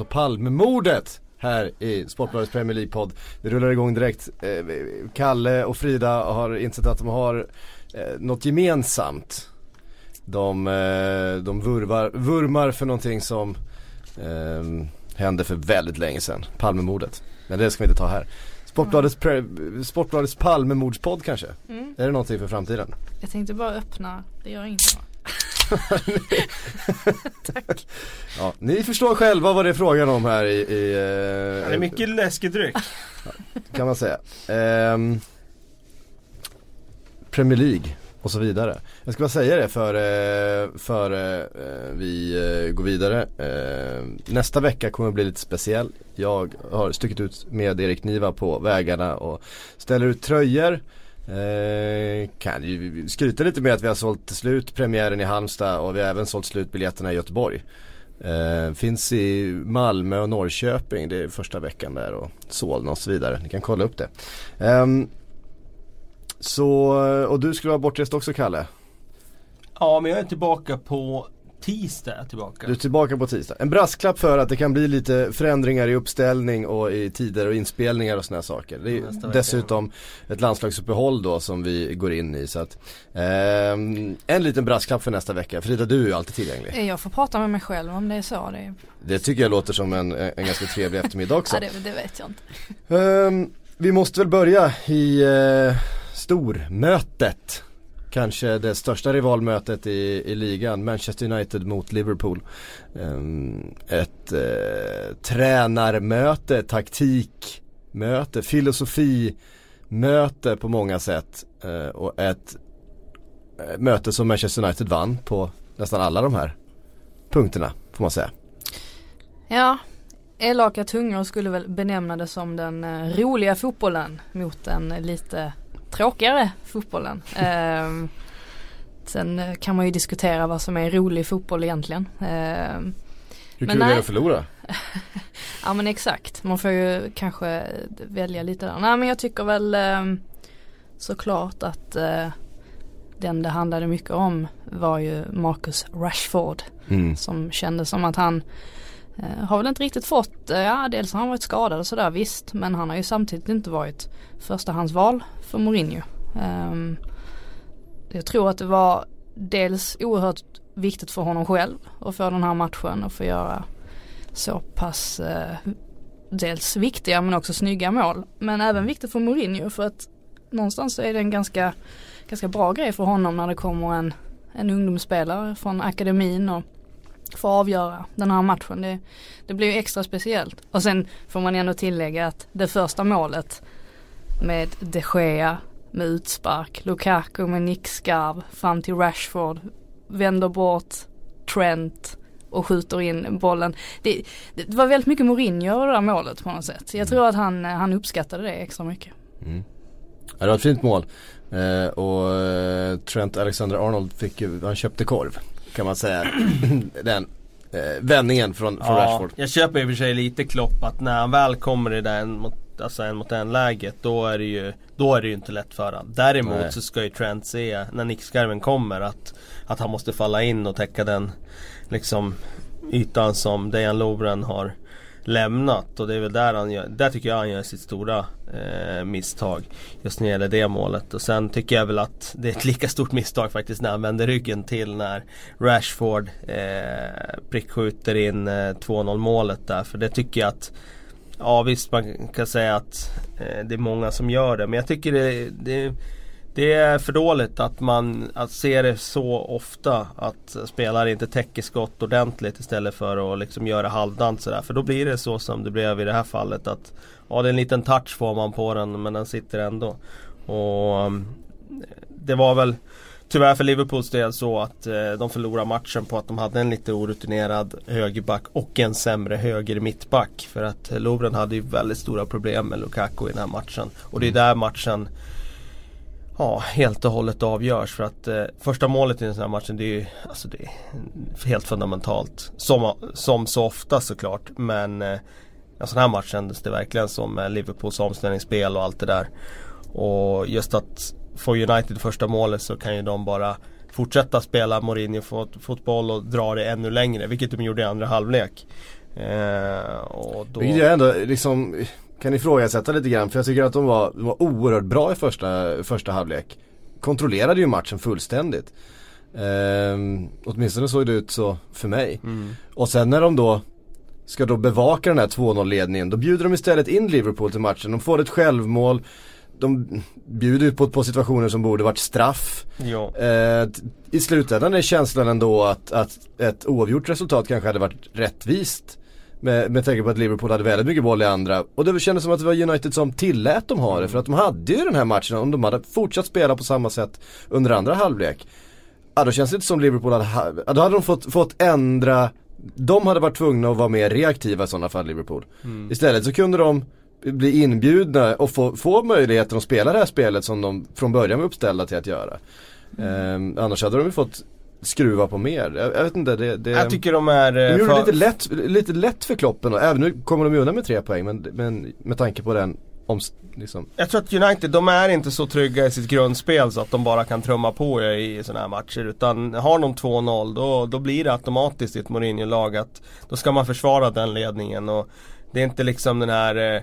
alltså Palmemordet här i Sportbladets Premier League-podd. Vi rullar igång direkt. Eh, Kalle och Frida har insett att de har eh, något gemensamt. De, eh, de vurvar, vurmar för någonting som eh, hände för väldigt länge sedan. Palmemordet. Men det ska vi inte ta här. Sportbladets, pre, Sportbladets Palmemordspodd kanske? Mm. Är det någonting för framtiden? Jag tänkte bara öppna, det gör ingenting? Tack. Ja, ni förstår själva vad det är frågan om här i, i eh, Det är mycket läskedryck. kan man säga. Ehm, Premier League och så vidare. Jag ska bara säga det för, eh, för eh, vi går vidare. Eh, nästa vecka kommer att bli lite speciell. Jag har stuckit ut med Erik Niva på vägarna och ställer ut tröjor. Eh, kan ju skryta lite med att vi har sålt slut premiären i Halmstad och vi har även sålt slut biljetterna i Göteborg. Eh, finns i Malmö och Norrköping, det är första veckan där och Solna och så vidare. Ni kan kolla upp det. Ehm, så, och du skulle vara bortrest också Kalle? Ja men jag är tillbaka på tisdag tillbaka. Du är tillbaka på tisdag. En brasklapp för att det kan bli lite förändringar i uppställning och i tider och inspelningar och sådana saker. Det är Nästa vecka. dessutom ett landslagsuppehåll då som vi går in i. Så att, ehm, en liten brasklapp för nästa vecka. Frida du är ju alltid tillgänglig. Jag får prata med mig själv om det är så. Det, är, Det tycker jag låter som en, en ganska trevlig eftermiddag också. ja, det, det vet jag inte. Ehm, vi måste väl börja i uh, stormötet. Kanske det största rivalmötet i, i ligan, Manchester United mot Liverpool. Ehm, ett eh, tränarmöte, taktikmöte, filosofimöte på många sätt. Eh, och ett eh, möte som Manchester United vann på nästan alla de här punkterna får man säga. Ja, elaka tungor skulle väl benämna det som den eh, roliga fotbollen mot den lite tråkigare fotbollen. Ehm, sen eh, kan man ju diskutera vad som är rolig fotboll egentligen. Ehm, Hur Men kul är nej. det att förlora? Ja men exakt, man får ju kanske välja lite där. Nej men jag tycker väl eh, såklart att eh, den det handlade mycket om var ju Marcus Rashford. Mm. Som kändes som att han eh, Eh, har väl inte riktigt fått, eh, ja dels har han varit skadad och sådär visst. Men han har ju samtidigt inte varit förstahandsval för Mourinho. Ehm, jag tror att det var dels oerhört viktigt för honom själv att få den här matchen och få göra så pass eh, dels viktiga men också snygga mål. Men även viktigt för Mourinho för att någonstans så är det en ganska, ganska bra grej för honom när det kommer en, en ungdomsspelare från akademin och får avgöra den här matchen. Det, det blir ju extra speciellt. Och sen får man ändå tillägga att det första målet med de Gea med utspark, Lukaku med nickskarv fram till Rashford, vänder bort Trent och skjuter in bollen. Det, det var väldigt mycket Mourinho över det där målet på något sätt. Jag tror att han, han uppskattade det extra mycket. Mm. Ja, det var ett fint mål. Eh, och eh, Trent Alexander-Arnold fick ju, han köpte korv kan man säga. Den eh, vändningen från, från Ja, Rashford. jag köper i och för sig lite Klopp att när han väl kommer i den mot, alltså en mot en läget då är det ju Då är det ju inte lätt för han. Däremot Nej. så ska ju Trent se när nickskarven kommer att Att han måste falla in och täcka den Liksom Ytan som Dejan Lovren har Lämnat och det är väl där han gör, där tycker jag han gör sitt stora eh, misstag Just när det gäller det målet. Och sen tycker jag väl att det är ett lika stort misstag faktiskt när han vänder ryggen till när Rashford eh, prickskjuter in eh, 2-0 målet där. För det tycker jag att Ja visst man kan säga att eh, det är många som gör det men jag tycker det, det, det är för dåligt att man att se det så ofta att spelare inte täcker skott ordentligt istället för att liksom göra halvdant sådär. För då blir det så som det blev i det här fallet att Ja det är en liten touch får man på den men den sitter ändå. Och um, Det var väl Tyvärr för Liverpools del så att eh, de förlorade matchen på att de hade en lite orutinerad högerback och en sämre höger mittback. För att Lovren hade ju väldigt stora problem med Lukaku i den här matchen. Och det är där matchen Ja, helt och hållet avgörs för att eh, första målet i den här matchen det är ju alltså det är helt fundamentalt. Som, som så ofta såklart men eh, en sån här match kändes det verkligen som med Liverpools omställningsspel och allt det där. Och just att få United första målet så kan ju de bara fortsätta spela Mourinho fot- fotboll och dra det ännu längre vilket de gjorde i andra halvlek. Eh, och då... Vilket jag ändå liksom kan ifrågasätta lite grann för jag tycker att de var, de var oerhört bra i första, första halvlek. Kontrollerade ju matchen fullständigt. Eh, åtminstone såg det ut så för mig. Mm. Och sen när de då ska då bevaka den här 2-0 ledningen då bjuder de istället in Liverpool till matchen. De får ett självmål. De bjuder på, på situationer som borde varit straff. Ja. Eh, I slutändan är känslan ändå att, att ett oavgjort resultat kanske hade varit rättvist. Med, med tanke på att Liverpool hade väldigt mycket boll i andra. Och det kändes som att det var United som tillät dem ha det. För att de hade ju den här matchen, om de hade fortsatt spela på samma sätt under andra halvlek. Ja då känns det inte som Liverpool hade, då hade de fått, fått ändra De hade varit tvungna att vara mer reaktiva i sådana fall Liverpool. Mm. Istället så kunde de bli inbjudna och få, få möjligheten att spela det här spelet som de från början var uppställda till att göra. Ehm, annars hade de ju fått skruva på mer. Jag, jag vet inte, det, det Jag tycker de är... de eh, gjorde för- lite lätt, lite lätt för Kloppen och även nu kommer de undan med tre poäng men, men med tanke på den omst, liksom. Jag tror att United, de är inte så trygga i sitt grundspel så att de bara kan trumma på i sådana här matcher. Utan har de 2-0 då, då blir det automatiskt i ett Mourinho-lag att då ska man försvara den ledningen. Och det är inte liksom den här eh,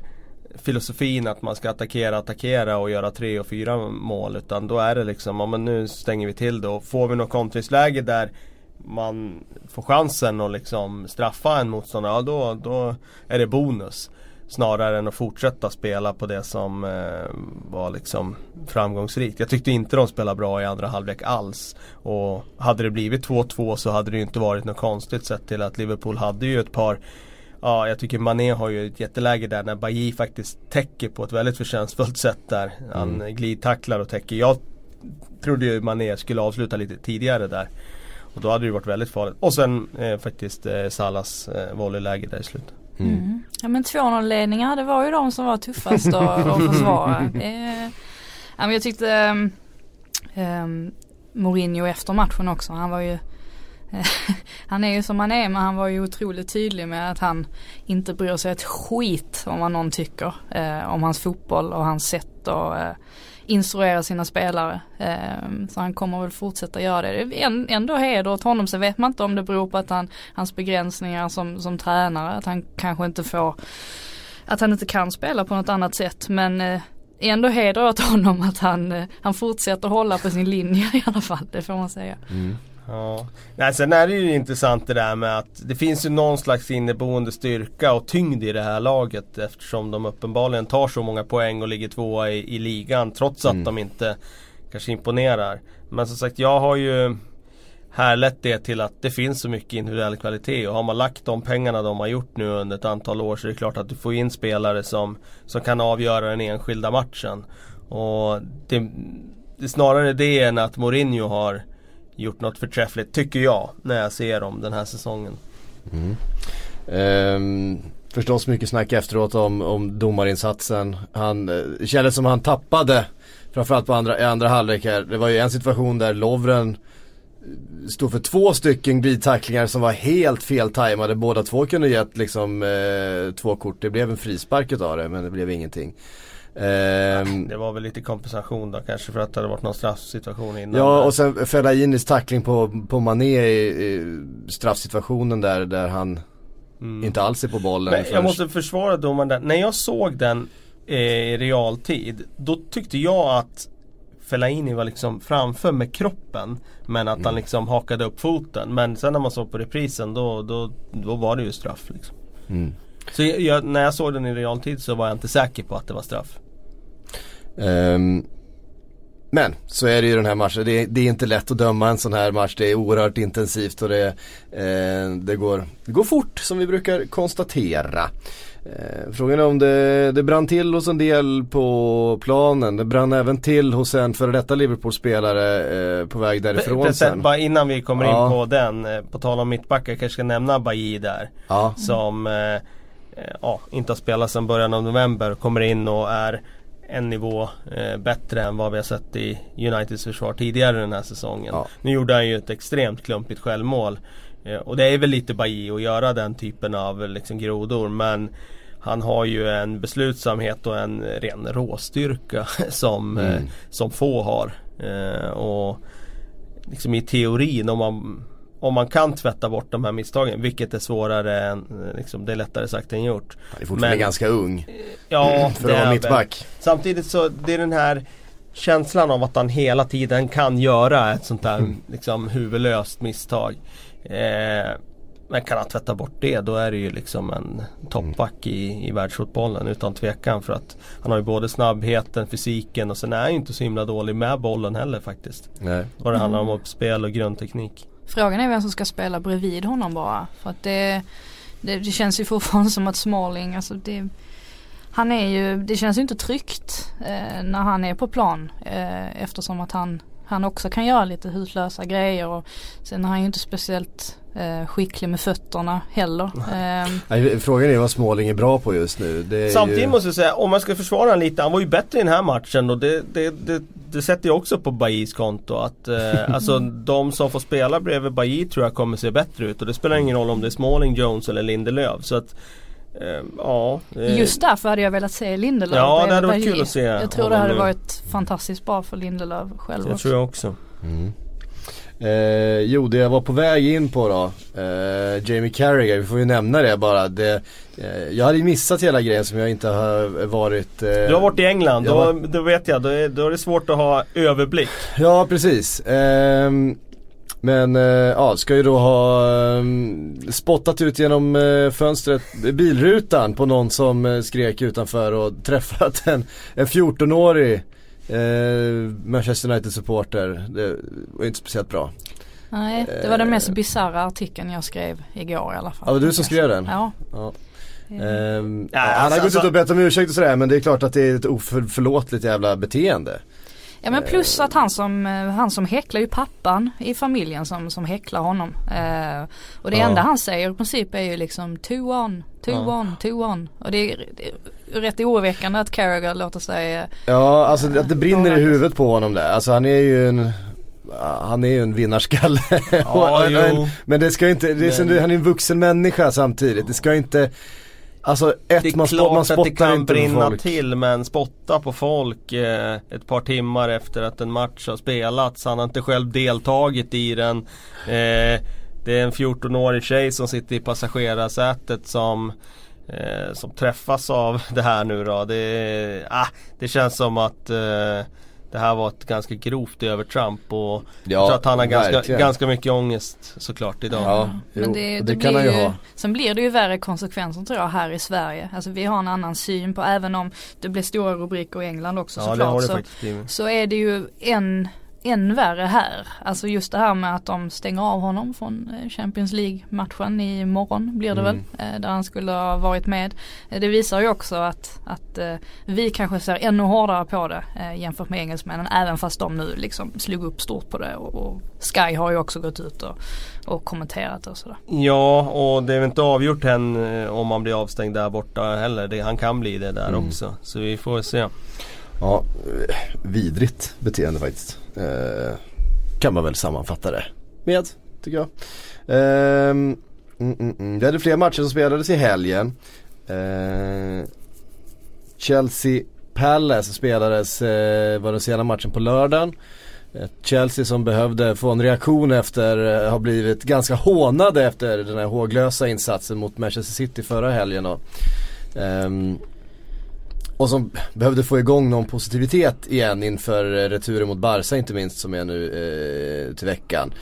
filosofin att man ska attackera, attackera och göra tre och fyra mål. Utan då är det liksom, ja men nu stänger vi till det och får vi något kontringsläge där man får chansen att liksom straffa en motståndare, ja då, då är det bonus. Snarare än att fortsätta spela på det som eh, var liksom framgångsrikt. Jag tyckte inte de spelade bra i andra halvlek alls. Och hade det blivit 2-2 så hade det ju inte varit något konstigt sett till att Liverpool hade ju ett par Ja, jag tycker Mané har ju ett jätteläge där när Bailly faktiskt täcker på ett väldigt förtjänstfullt sätt där. Han glidtacklar och täcker. Jag trodde ju Mané skulle avsluta lite tidigare där. Och då hade det ju varit väldigt farligt. Och sen eh, faktiskt eh, Salas eh, volleyläge där i slutet. Mm. Ja men 2-0 ledningar det var ju de som var tuffast att, att försvara. Eh, ja, men jag tyckte um, Mourinho efter matchen också, han var ju han är ju som han är men han var ju otroligt tydlig med att han inte bryr sig ett skit om vad någon tycker. Eh, om hans fotboll och hans sätt att eh, instruera sina spelare. Eh, så han kommer väl fortsätta göra det. Det är ändå heder åt honom. Så vet man inte om det beror på att han, hans begränsningar som, som tränare. Att han kanske inte får, att han inte kan spela på något annat sätt. Men eh, ändå heder åt honom att han, eh, han fortsätter hålla på sin linje i alla fall. Det får man säga. Mm. Ja. Nej, sen är det ju intressant det där med att det finns ju någon slags inneboende styrka och tyngd i det här laget eftersom de uppenbarligen tar så många poäng och ligger tvåa i, i ligan trots att Mm. de inte kanske imponerar. Men som sagt, jag har ju härlett det till att det finns så mycket individuell kvalitet och har man lagt de pengarna de har gjort nu under ett antal år så är det klart att du får in spelare som, som kan avgöra den enskilda matchen. Och det, det är snarare det än att Mourinho har gjort något förträffligt, tycker jag, när jag ser dem den här säsongen. Mm. Ehm, förstås mycket snack efteråt om, om domarinsatsen. Han eh, det kändes som han tappade framförallt på andra, i andra halvlek här. Det var ju en situation där Lovren eh, stod för två stycken glidtacklingar som var helt feltajmade. Båda två kunde gett liksom eh, två kort. Det blev en frispark utav det men det blev ingenting. Ehm, Det var väl lite kompensation då kanske för att det hade varit någon straffsituation innan. Ja och sen Fellainis tackling på, på Mané i, i straffsituationen där, där han Mm. inte alls är på bollen. Men jag måste försvara domaren där. När jag såg den eh, i realtid, då tyckte jag att Fellaini var liksom framför med kroppen. Men att han liksom hakade upp foten. Men sen när man såg på reprisen då, då, då var det ju straff liksom. Mm. Så jag, när jag såg den i realtid så var jag inte säker på att det var straff. Ehm, men så är det ju den här matchen. Det är, det är inte lätt att döma en sån här match. Det är oerhört intensivt och det, eh, det, går, det går fort som vi brukar konstatera. Eh, frågan är om det, det brann till hos en del på planen. Det brann även till hos en före detta Liverpool-spelare eh, på väg därifrån Precis, sen. Bara innan vi kommer Ja. in på den, eh, på tal om mittbackar, kanske ska nämna Bailly där. Ja. Som eh, eh, ja, inte har spelat sedan början av november. Kommer in och är en nivå eh, bättre än vad vi har sett i Uniteds försvar tidigare den här säsongen. Ja. Nu gjorde han ju ett extremt klumpigt självmål. Eh, och det är väl lite Bailly att göra den typen av liksom, grodor. Men han har ju en beslutsamhet och en ren råstyrka som, eh, Mm. som få har. Eh, och liksom i teorin om man om man kan tvätta bort de här misstagen, vilket är svårare än, eh, liksom, det är lättare sagt än gjort. Han är fortfarande Men- ganska ung Ja, för det att vara mittback. Samtidigt så, det är den här känslan av att han hela tiden kan göra ett sånt där Mm. liksom huvudlöst misstag. Eh, men kan han tvätta bort det då är det ju liksom en toppback i, i världsfotbollen utan tvekan för att han har ju både snabbheten, fysiken och sen är han ju inte så himla dålig med bollen heller faktiskt. Nej. Vad det handlar om uppspel och grundteknik. Frågan är vem som ska spela bredvid honom bara. För att det, det, det känns ju fortfarande som att Smalling, alltså det han är ju, det känns ju inte tryggt eh, när han är på plan eh, eftersom att han, han också kan göra lite hutlösa grejer och sen är han ju inte speciellt eh, skicklig med fötterna heller. Eh, Nej, Frågan är vad Småling är bra på just nu. Det är Samtidigt ju... måste jag säga, om man ska försvara honom lite, han var ju bättre i den här matchen och det, det, det, det sätter jag också på Bajis konto. Att, eh, alltså de som får spela bredvid Bailly tror jag kommer se bättre ut och det spelar ingen roll om det är Smalling, Jones eller Lindelöf. Så att, ja. eh, Just därför hade jag velat se Lindelöf Ja, det hade varit kul att se Jag tror det hade varit fantastiskt bra för Lindelöf själv Det också. tror jag också. Mm. Eh, jo, det jag var på väg in på då, eh, Jamie Carragher, vi får ju nämna det bara. Det, eh, jag hade missat hela grejen som jag inte har varit... Eh, Du har varit i England, då, var- då vet jag, då är, då är det svårt att ha överblick. Ja, precis. Men eh, ja, ska ju då ha ehm, spottat ut genom eh, fönstret, bilrutan på någon som eh, skrek utanför och träffat en, en 14-årig eh, Manchester United-supporter. Det var inte speciellt bra. Nej, det var den mest Eh. bisarra artikeln jag skrev igår i alla fall. Ja, det var du som skrev den? Ja. Ja. Eh, Ehm, Ja, han har alltså- gått ut och bett om ursäkt och sådär men det är klart att det är ett oförlåtligt jävla beteende. Ja men plus att han som, eh, han som häcklar ju pappan i familjen som, som häcklar honom. Eh, och det Ja. enda han säger i princip är ju liksom two on, two Ja. on, two on. Och det är, det är rätt oroväckande att Carragher låter sig eh, Ja, alltså att det brinner i huvudet på honom där. Alltså han är ju en han är ju en vinnarskalle. Ja, jo. men det ska inte, det är Men- han är en vuxen människa samtidigt. Det ska inte Alltså ett, Det är man, klart man att det spottar kan inte brinna folk. till men spotta på folk eh, ett par timmar efter att en match har spelats. Han har inte själv deltagit i den. Eh, det är en 14-årig tjej som sitter i passagerarsätet som eh, som träffas av det här nu då. Det, ah, det känns som att eh, det här var ett ganska grovt övertramp och jag tror att han har ganska, verkligen. ganska mycket ångest såklart idag. Ja, jo, Men det, det, det kan han ju ha. sen blir det ju värre konsekvenser tror jag här i Sverige. Alltså vi har en annan syn på, även om det blir stora rubriker i England också Ja det har såklart. det Så, så är det ju en, än värre här. Alltså just det här med att de stänger av honom från eh, Champions League-matchen i morgon blir det Mm. väl. eh, Där han skulle ha varit med. Eh, Det visar ju också att, att vi kanske ser ännu hårdare på det jämfört med engelsmännen. Även fast de nu liksom slog upp stort på det. Och, och Sky har ju också gått ut och, och kommenterat och sådär. Ja och det är väl inte avgjort än om man blir avstängd där borta heller. Det, han kan bli det där Mm. också. Så vi får se. Ja, vidrigt beteende faktiskt. Eh, kan man väl sammanfatta det med, tycker jag. Eh, mm, mm, det Vi hade fler matcher som spelades i helgen. Eh, Chelsea Palace spelades, eh, var den sena matchen på lördagen. Chelsea som behövde få en reaktion efter, eh, har blivit ganska hånade efter den här håglösa insatsen mot Manchester City förra helgen. Och, ehm, och som behövde få igång någon positivitet igen inför eh, returen mot Barca inte minst som är nu eh, till veckan.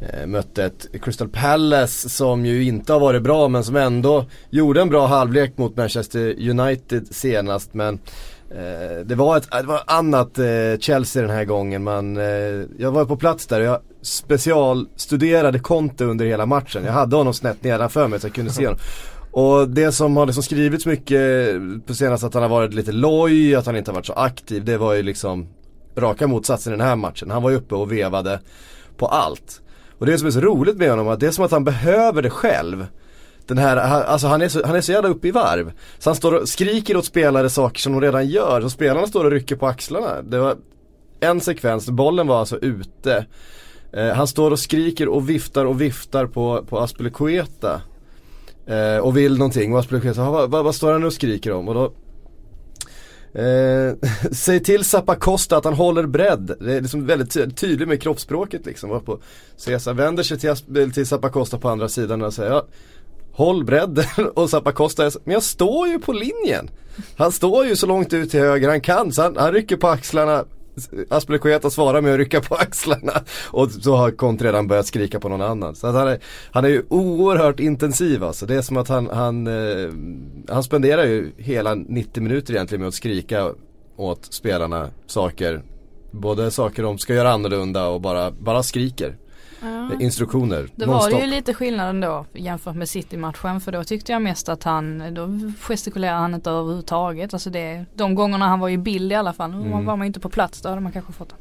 Eh, mötte ett Crystal Palace som ju inte har varit bra men som ändå gjorde en bra halvlek mot Manchester United senast men eh, det var ett det var ett annat eh, Chelsea den här gången man, eh, jag var på plats där och jag specialstuderade Conte under hela matchen. Jag hade honom snett nedanför mig så jag kunde se honom. Och det som har liksom skrivits mycket på senaste att han har varit lite loj, att han inte har varit så aktiv. Det var ju liksom raka motsatsen i den här matchen. Han var ju uppe och vevade på allt. Och det som är så roligt med honom är att det är som att han behöver det själv. Den här, alltså han är, så, han är så jävla uppe i varv. Så han står och skriker åt spelare saker som de redan gör. Så spelarna står och rycker på axlarna. Det var en sekvens, bollen var alltså ute. Eh, han står och skriker och viftar och viftar på, på Aspelekueta. Eh, och vill någonting och Aspelekueta, säger, vad, vad, vad står han och skriker om? Och då Eh, säg till Zappacosta att han håller bredd. Det är liksom väldigt ty tydligt med kroppsspråket liksom. Varpå Cesar vänder sig till, eh, till Zappacosta på andra sidan och säger ja, Håll bredden och Zappacosta men jag står ju på linjen. Han står ju så långt ut till höger han kan så han, han rycker på axlarna Aspelekueta svarar med att rycka på axlarna och så har Conte redan börjat skrika på någon annan. Så att han, är, han är ju oerhört intensiv alltså. Det är som att han, han, eh, han spenderar ju hela 90 minuter egentligen med att skrika åt spelarna saker. Både saker de ska göra annorlunda och bara, bara skriker. Ja. Instruktioner. Det var det ju lite skillnad ändå jämfört med City-matchen för då tyckte jag mest att han, då gestikulerade han inte överhuvudtaget. Alltså det, de gångerna han var i bild i alla fall. Mm. Var man inte på plats då hade man kanske fått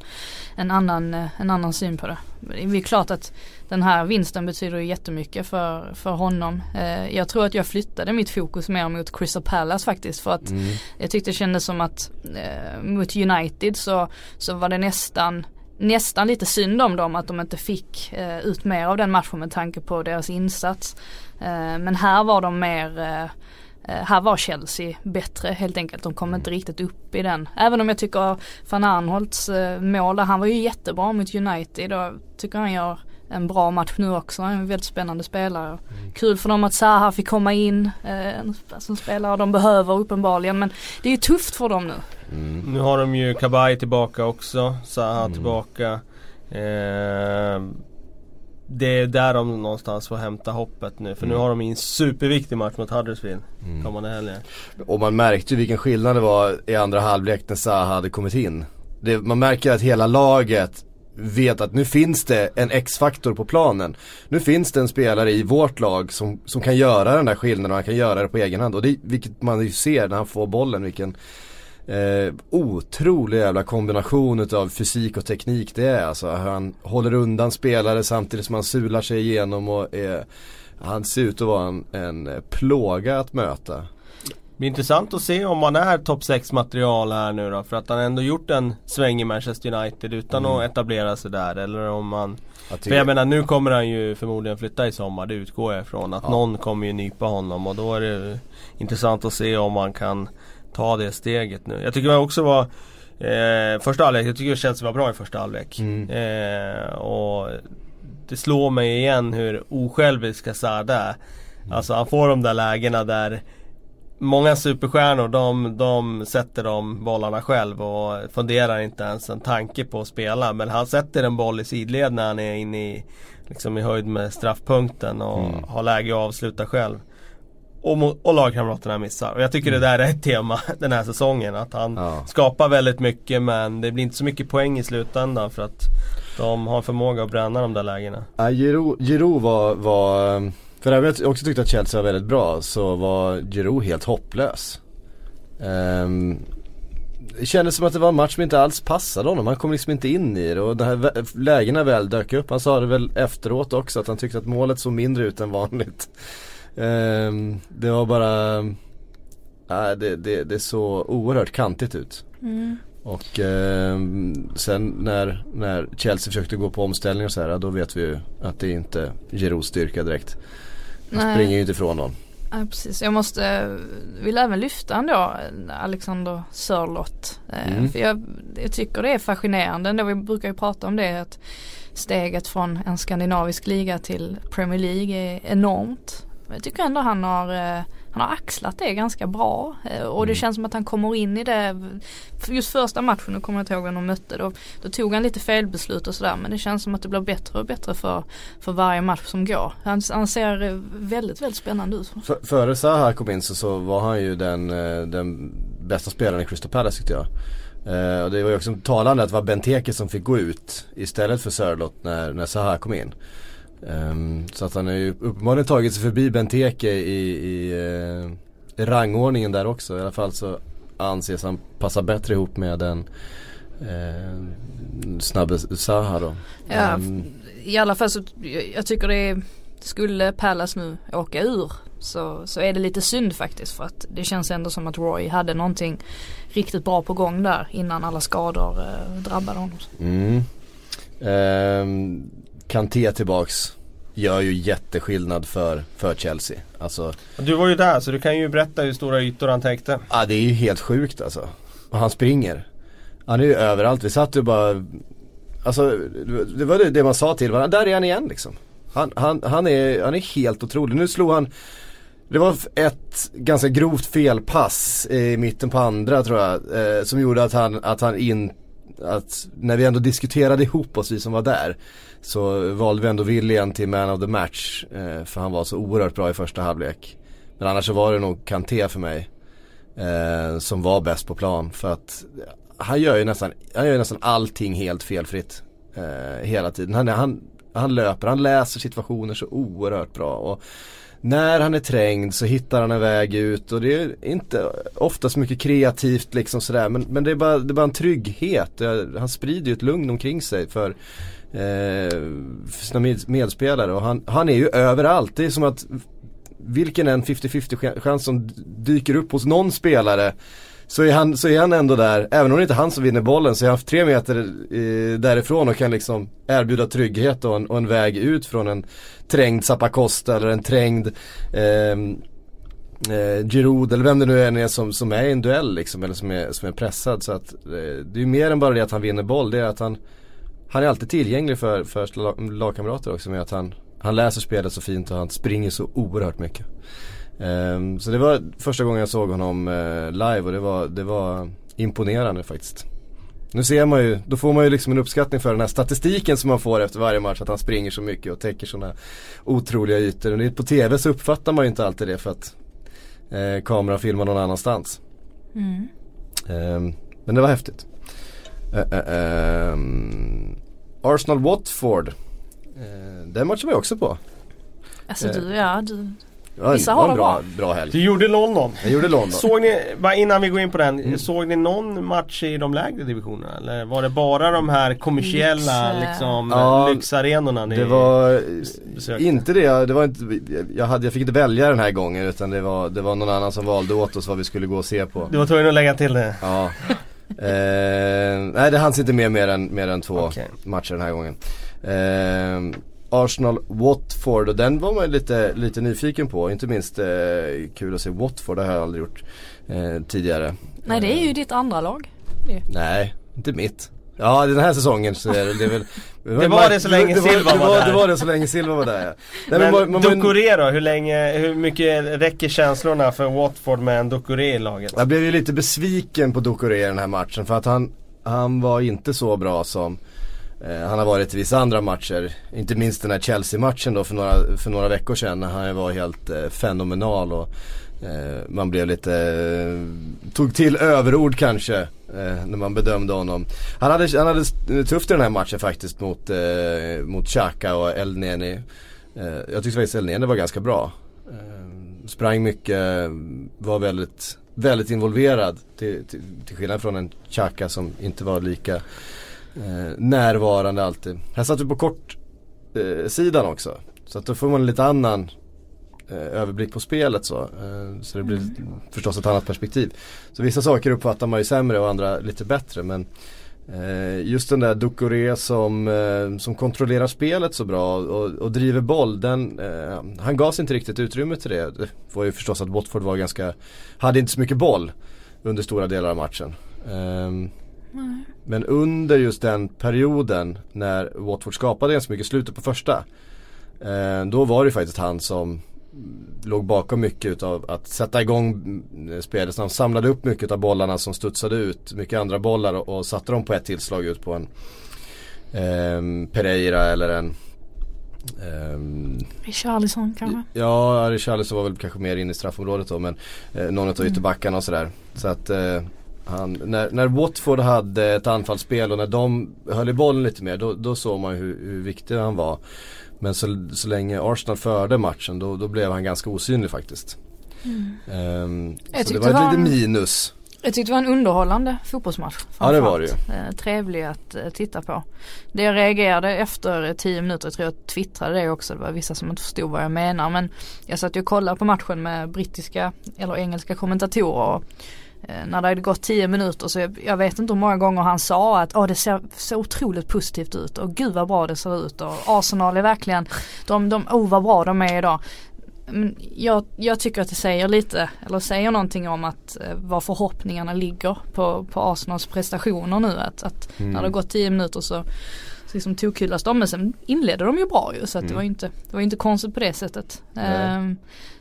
en, annan, en annan syn på det. Det är klart att den här vinsten betyder ju jättemycket för, för honom. Eh, jag tror att jag flyttade mitt fokus mer mot Crystal Palace faktiskt för att mm. jag tyckte det kändes som att eh, mot United så, så var det nästan nästan lite synd om dem att de inte fick eh, ut mer av den matchen med tanke på deras insats. Eh, men här var de mer eh, eh här var Chelsea bättre helt enkelt. De kom inte riktigt upp i den. Även om jag tycker van Arnholts eh, mål, han var ju jättebra mot United och tycker han gör en bra match nu också. Han är en väldigt spännande spelare. Mm. Kul för dem att Zaha fick komma in. Eh, en spelare de behöver uppenbarligen. Men det är ju tufft för dem nu. Mm. Nu har de ju Kabay tillbaka också. Zaha mm. tillbaka. Eh, det är där de någonstans får hämta hoppet nu. För mm. nu har de en superviktig match mot Huddersfield mm. kommande helgen. Och man märkte ju vilken skillnad det var i andra halvlek när Zaha hade kommit in. Det, man märker att hela laget vet att nu finns det en X-faktor på planen. Nu finns det en spelare i vårt lag som, som kan göra den där skillnaden och han kan göra det på egen hand. Och det, vilket man ju ser när han får bollen, vilken eh, otrolig jävla kombination utav fysik och teknik det är. Alltså han håller undan spelare samtidigt som han sular sig igenom och är, han ser ut att vara en, en plåga att möta. Blir intressant att se om han är topp 6 material här nu då. För att han ändå gjort en sväng i Manchester United utan mm. att etablera sig där. Eller om man... Jag för jag menar nu kommer han ju förmodligen flytta i sommar. Det utgår jag ifrån. Att ja. någon kommer ju nypa honom. Och då är det intressant att se om man kan ta det steget nu. Jag tycker det också var eh, Första halvlek, jag tycker Chelsea var bra i första halvlek. Mm. Eh, och det slår mig igen hur osjälvisk Hazard är. Mm. Alltså han får de där lägena där Många superstjärnor de, de sätter de bollarna själv och funderar inte ens en tanke på att spela. Men han sätter en boll i sidled när han är inne i, liksom i höjd med straffpunkten och mm. har läge att avsluta själv. Och, och lagkamraterna missar. Och jag tycker mm. det där är ett tema den här säsongen. Att han ja. skapar väldigt mycket men det blir inte så mycket poäng i slutändan för att de har förmåga att bränna de där lägena. Ja, Giroud var, var för även jag också tyckte att Chelsea var väldigt bra så var Giroud helt hopplös. Um, det kändes som att det var en match som inte alls passade honom. Han kom liksom inte in i det och de här lägena väl dök upp. Han sa det väl efteråt också att han tyckte att målet såg mindre ut än vanligt. Um, det var bara, äh, det, det, det såg oerhört kantigt ut. Mm. Och eh, sen när, när Chelsea försökte gå på omställning och så här, då vet vi ju att det är inte Girouds styrka direkt. Han Nej. springer ju inte ifrån någon. Ja, precis. Jag måste, vill även lyfta ändå Alexander Sörlott. Eh, mm. För jag, jag, tycker det är fascinerande ändå. Vi brukar ju prata om det att steget från en skandinavisk liga till Premier League är enormt. Jag tycker ändå han har eh, han har axlat det ganska bra eh, och det mm. känns som att han kommer in i det Just första matchen, nu kommer jag inte ihåg vem de mötte då, då tog han lite felbeslut och sådär men det känns som att det blir bättre och bättre för, för varje match som går. Han, han ser väldigt, väldigt spännande ut. För, före Zaha kom in så, så var han ju den, eh, den bästa spelaren i Crystal Palace tyckte jag. Uh, och det var ju också talande att det var Benteke som fick gå ut istället för Sörlott när, när Zaha kom in. Um, så att han har ju uppenbarligen tagit sig förbi Benteke i, i uh, rangordningen där också. I alla fall så anses han passa bättre ihop med den uh, snabbe Zaha då. Ja, um, i alla fall så jag tycker det är, skulle Pallas nu åka ur så, så är det lite synd faktiskt för att det känns ändå som att Roy hade någonting riktigt bra på gång där innan alla skador uh, drabbade honom. Mm. Um, Kanté tillbaks gör ju jätteskillnad för, för Chelsea. Alltså, du var ju där så du kan ju berätta hur stora ytor han täckte. Ja det är ju helt sjukt alltså. och han springer. Han är ju överallt, vi satt ju bara Alltså det var det, det man sa till varandra, där är han igen liksom. Han, han, han, är, han är helt otrolig. Nu slog han det var ett ganska grovt felpass i mitten på andra tror jag. Eh, som gjorde att han, att han in, att när vi ändå diskuterade ihop oss vi som var där. Så valde vi ändå William till man of the match. Eh, för han var så oerhört bra i första halvlek. Men annars så var det nog Kanté för mig. Eh, som var bäst på plan. För att han gör ju nästan, han gör nästan allting helt felfritt. Eh, hela tiden. Han, han, han löper, han läser situationer så oerhört bra. Och när han är trängd så hittar han en väg ut och det är inte ofta så mycket kreativt liksom sådär men, men det, är bara, det är bara en trygghet. Han sprider ju ett lugn omkring sig för, eh, för sina medspelare och han, han är ju överallt. Det är som att vilken en 50-50 chans som dyker upp hos någon spelare så är, han, så är han ändå där, även om det inte är han som vinner bollen så är han tre meter eh, därifrån och kan liksom erbjuda trygghet och en, och en väg ut från en trängd Zappacosta eller en trängd eh, eh, Giroud eller vem det nu än är som, som är i en duell liksom eller som är, som är pressad. Så att eh, det är mer än bara det att han vinner boll, det är att han han är alltid tillgänglig för, för lagkamrater också med att han Han läser spelet så fint och han springer så oerhört mycket. Um, så det var första gången jag såg honom uh, live och det var, det var imponerande faktiskt. Nu ser man ju, då får man ju liksom en uppskattning för den här statistiken som man får efter varje match. Att han springer så mycket och täcker sådana otroliga ytor. Och på tv så uppfattar man ju inte alltid det för att eh, kameran filmar någon annanstans. Mm. Um, men det var häftigt. Uh, uh, um, Arsenal-Watford. Uh, den matchen var jag också på. Alltså du, ja du Ja, Vissa har en bra, bra helg. Du gjorde London. Jag gjorde London. Såg ni, innan vi går in på den, mm. såg ni någon match i de lägre divisionerna? Eller var det bara de här kommersiella Lyx, liksom, ja, lyxarenorna ni Det var besökte? inte det, det var inte, jag, hade, jag fick inte välja den här gången utan det var, det var någon annan som valde åt oss vad vi skulle gå och se på. Du var tvungen att lägga till det? Ja. Eh, nej det hanns inte med mer än, mer än två okay. matcher den här gången. Eh, Arsenal Watford och den var man lite, lite nyfiken på. Inte minst eh, kul att se Watford, det har jag aldrig gjort eh, tidigare. Nej det är ju ditt andra lag. Nej, inte mitt. Ja den här säsongen så är det, det är väl Det var det så länge Silva var, där Det var det så länge Silva var där ja. Nej, men Ducoré då, hur länge, hur mycket räcker känslorna för Watford med en Ducoré i laget? Jag blev ju lite besviken på Ducoré i den här matchen för att han, han var inte så bra som Eh, han har varit i vissa andra matcher, inte minst den här Chelsea-matchen då för några, för några veckor sedan när han var helt eh, fenomenal och Eh, man blev lite, eh, tog till överord kanske eh, när man bedömde honom. Han hade, han hade tufft i den här matchen faktiskt mot, eh, mot Xhaka och El Neni. Eh, jag tyckte faktiskt El Neni var ganska bra. Eh, sprang mycket, var väldigt, väldigt involverad till, till, till skillnad från en Xhaka som inte var lika eh, närvarande alltid. Här satt vi på kort eh, sidan också. Så att då får man en lite annan överblick på spelet så. Eh, så det blir mm. förstås ett annat perspektiv. Så vissa saker uppfattar man ju sämre och andra lite bättre. Men eh, just den där Ducoré som, eh, som kontrollerar spelet så bra och, och driver boll. Den, han gavs inte riktigt utrymme till det. Det var ju förstås att Watford var ganska, hade inte så mycket boll under stora delar av matchen. Um, men under just den perioden när Watford skapade ganska mycket, slutet på första. Eh, då var det faktiskt han som låg bakom mycket utav att sätta igång spelet. Han samlade upp mycket av bollarna som studsade ut. Mycket andra bollar och, och satte dem på ett tillslag ut på en eh, Pereira eller en Um, Richarlison kanske? Ja, Richarlison var väl kanske mer inne i straffområdet då men eh, någon av mm. ytterbackarna och sådär. Så att eh, han, när, när Watford hade ett anfallsspel och när de höll i bollen lite mer då, då såg man hur, hur viktig han var. Men så, så länge Arsenal förde matchen då, då blev han ganska osynlig faktiskt. Mm. Um, så det var ett litet minus. Jag tyckte det var en underhållande fotbollsmatch. Ja det var det ju. Eh, trevlig att eh, titta på. Det jag reagerade efter tio minuter, jag tror jag twittrade det också, det var vissa som inte förstod vad jag menar. Men jag satt ju och kollade på matchen med brittiska eller engelska kommentatorer. Och när det hade gått 10 minuter så jag, jag, vet inte hur många gånger han sa att oh, det ser så otroligt positivt ut och gud vad bra det ser ut och Arsenal är verkligen, de, de oh vad bra de är idag. men jag, jag tycker att det säger lite, eller säger någonting om att eh, var förhoppningarna ligger på, på Arsenals prestationer nu. Att, att Mm. när det har gått 10 minuter så, så liksom tokhyllas de. Men sen inledde de ju bra ju så att det Mm. var ju inte, det var ju inte konstigt på det sättet. Ehm,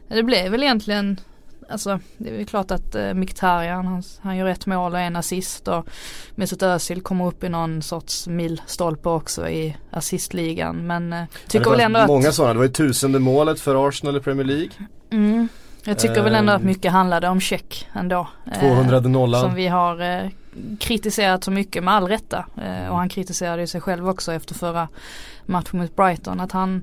det blev väl egentligen Alltså det är väl klart att eh, Mkhitaryan han, han gör ett mål och en assist och Mesut Özil kommer upp i någon sorts milstolpe också i assistligan men eh, tycker väl ändå att Många sådana, det var ju tusende målet för Arsenal i Premier League. Mm. Jag tycker väl ändå att Ehm. mycket handlade om check ändå. Eh, 200 nollan. Som vi har eh, kritiserat så mycket med all rätta. Eh, och han kritiserade ju sig själv också efter förra matchen mot Brighton. Att han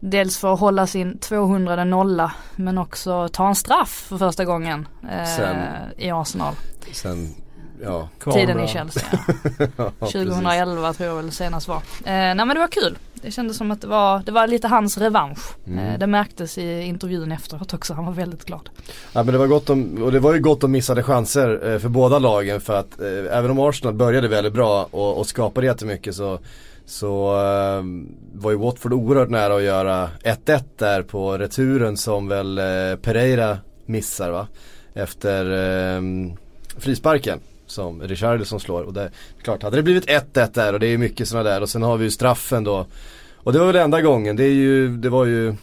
dels får hålla sin 200 nolla men också ta en straff för första gången eh, Sen- i Arsenal. Sen, ja. Tiden i Chelsea. Ja. ja precis. 2011 tror jag väl senast var. Eh, nej men det var kul. Det kändes som att det var, det var lite hans revansch. Mm. Eh, det märktes i intervjun efteråt också. Han var väldigt glad. Ja men det var gott om, och det var ju gott om missade chanser eh, för båda lagen för att eh, även om Arsenal började väldigt bra och, och skapade jättemycket så så eh, var ju Watford oerhört nära att göra 1-1 där på returen som väl eh, Pereira missar va? Efter eh, frisparken som Richarlison slår och det klart hade det blivit 1-1 där och det är ju mycket sådana där och sen har vi ju straffen då och det var väl enda gången, det är ju, det var ju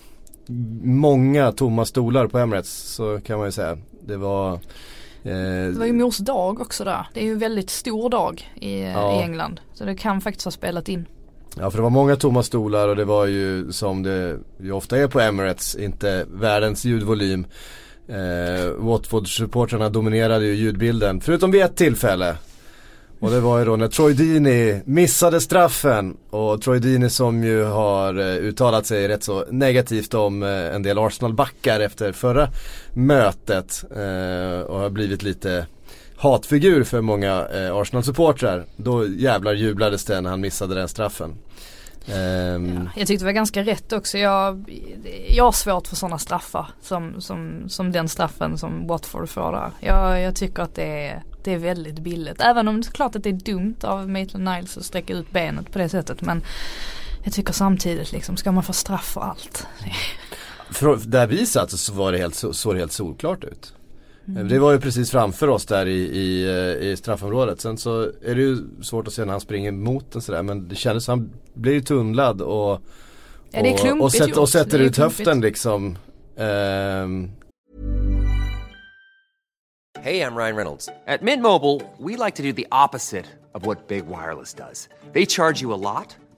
många tomma stolar på Emirates så kan man ju säga. Det var eh, Det var ju mors dag också där. Det är ju en väldigt stor dag i, Ja. i England. Så det kan faktiskt ha spelat in. Ja för det var många tomma stolar och det var ju som det ju ofta är på Emirates, inte världens ljudvolym. Eh, Watford-supportrarna dominerade ju ljudbilden, förutom vid ett tillfälle. Och det var ju då när Troy Dini missade straffen och Troy Dini som ju har eh, uttalat sig rätt så negativt om eh, en del Arsenal-backar efter förra mötet eh, och har blivit lite hatfigur för många eh, Arsenal-supportrar. Då jävlar jublades det när han missade den straffen. Ehm, Ja, jag tyckte det var ganska rätt också. Jag, jag har svårt för sådana straffar som, som, som den straffen som Watford får där. Jag, jag tycker att det är, det är väldigt billigt. Även om det är klart att det är dumt av Maitland Niles att sträcka ut benet på det sättet. Men jag tycker samtidigt liksom, ska man få straff för allt? För, där vi satt så var det helt, så, såg det helt solklart ut. Det var ju precis framför oss där i, i, eh, i straffområdet. Sen så är det ju svårt att se när han springer mot den sådär men det kändes som han blir ju tunnlad och Ja, det är och, klumpigt och, sätter, gjort. och sätter Det är ut höften liksom. Ehm, Hey, I'm Ryan Reynolds. At Mint Mobile, we like to do the opposite of what Big Wireless does. They charge you a lot,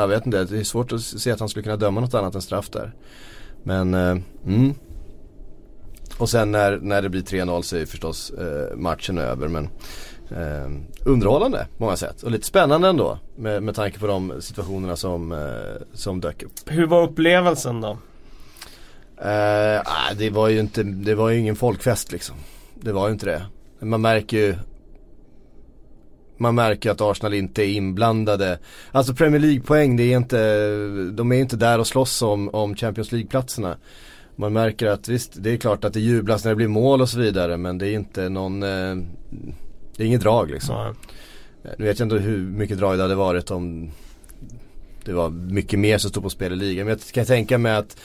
jag vet inte, det är svårt att se att han skulle kunna döma något annat än straff där. Men, eh, mm. Och sen när, när det blir 3-0 så är ju förstås eh, matchen över men eh, underhållande på många sätt och lite spännande ändå med, med tanke på de situationerna som, eh, som dök upp. Hur var upplevelsen då? Eh, ah, det var ju inte, det var ju ingen folkfest liksom. Det var ju inte det. Man märker ju man märker att Arsenal inte är inblandade. Alltså Premier League-poäng, det är inte, de är inte där och slåss om, om Champions League-platserna. Man märker att visst, det är klart att det jublas när det blir mål och så vidare men det är inte någon, eh, det är inget drag liksom. Ja. Nu vet jag inte hur mycket drag det hade varit om det var mycket mer som stod på spel i ligan. Men jag kan tänka mig att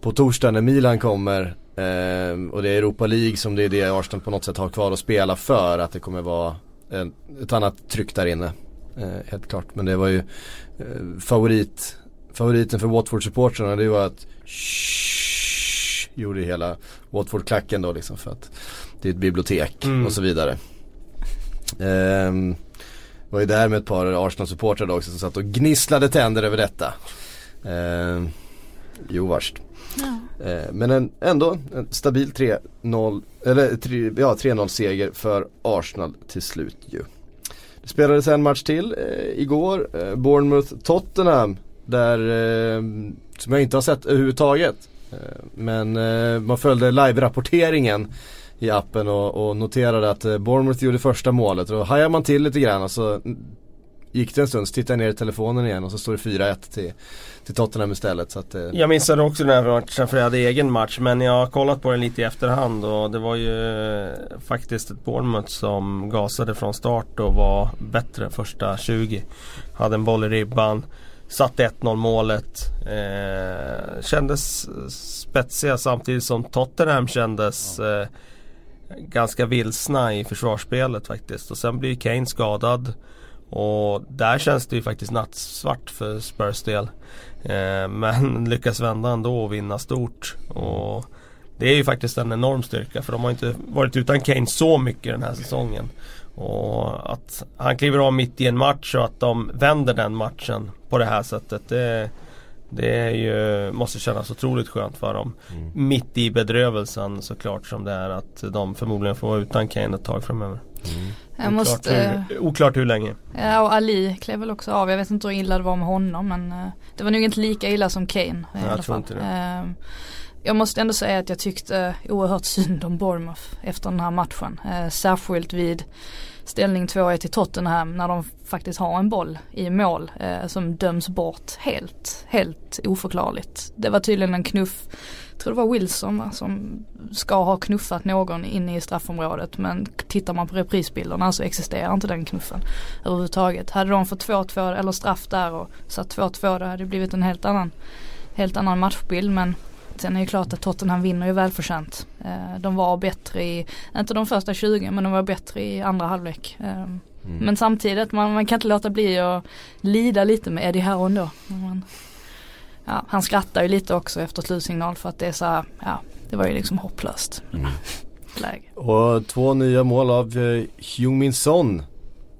på torsdag när Milan kommer eh, och det är Europa League som det är det Arsenal på något sätt har kvar att spela för. Att det kommer vara en, ett annat tryck där inne. Eh, helt klart. Men det var ju eh, favorit, favoriten för Watford-supportrarna det var att shh, gjorde hela Watford-klacken då liksom för att det är ett bibliotek Mm. och så vidare. Ehm, var ju där med ett par Arsenal-supportrar också som satt och gnisslade tänder över detta. Ehm, jo värst. Ja. Eh, men en, ändå en stabil 3-0, eller ja 3-0 seger för Arsenal till slut ju. Det spelades en match till eh, igår, eh, Bournemouth-Tottenham. Där, eh, som jag inte har sett överhuvudtaget. Eh, men eh, man följde live-rapporteringen i appen och, och noterade att eh, Bournemouth gjorde första målet och då hajade man till lite grann och så gick det en stund så tittade jag ner i telefonen igen och så står det 4-1 till, till Tottenham istället. Så att, eh, Jag missade också den här matchen för jag hade egen match men jag har kollat på den lite i efterhand och det var ju eh, faktiskt ett Bournemouth som gasade från start och var bättre första 20. Hade en boll i ribban. Satte 1-0 målet. Eh, kändes spetsiga samtidigt som Tottenham kändes eh, ganska vilsna i försvarsspelet faktiskt. Och sen blir Kane skadad. Och där känns det ju faktiskt nattsvart för Spurs del. Eh, men lyckas vända ändå och vinna stort. Och det är ju faktiskt en enorm styrka för de har inte varit utan Kane så mycket den här säsongen. Och att han kliver av mitt i en match och att de vänder den matchen på det här sättet. Det, det är ju, måste kännas otroligt skönt för dem. Mm. Mitt i bedrövelsen såklart som det är att de förmodligen får vara utan Kane ett tag framöver. Mm. Jag måste, hur, oklart hur länge. Ja och Ali klev väl också av. Jag vet inte hur illa det var med honom men uh, det var nog inte lika illa som Kane. I jag alla fall. Uh, jag måste ändå säga att jag tyckte oerhört synd om Bournemouth efter den här matchen. Uh, särskilt vid ställning 2-1 till Tottenham när de faktiskt har en boll i mål eh, som döms bort helt, helt oförklarligt. Det var tydligen en knuff, jag tror det var Wilson va, som ska ha knuffat någon inne i straffområdet men tittar man på reprisbilderna så existerar inte den knuffen överhuvudtaget. Hade de fått 2-2 eller straff där och satt 2-2 då hade det blivit en helt annan, helt annan matchbild men Sen är det klart att Tottenham vinner ju välförtjänt. Eh, de var bättre i, inte de första 20 men de var bättre i andra halvlek. Eh, mm. Men samtidigt, man, man, kan inte låta bli att lida lite med Eddie Howe ändå. Man, ja, han skrattar ju lite också efter slutsignal för att det är så här, ja det var ju liksom hopplöst. Mm. Läge. Och två nya mål av uh, Heung-Min Son.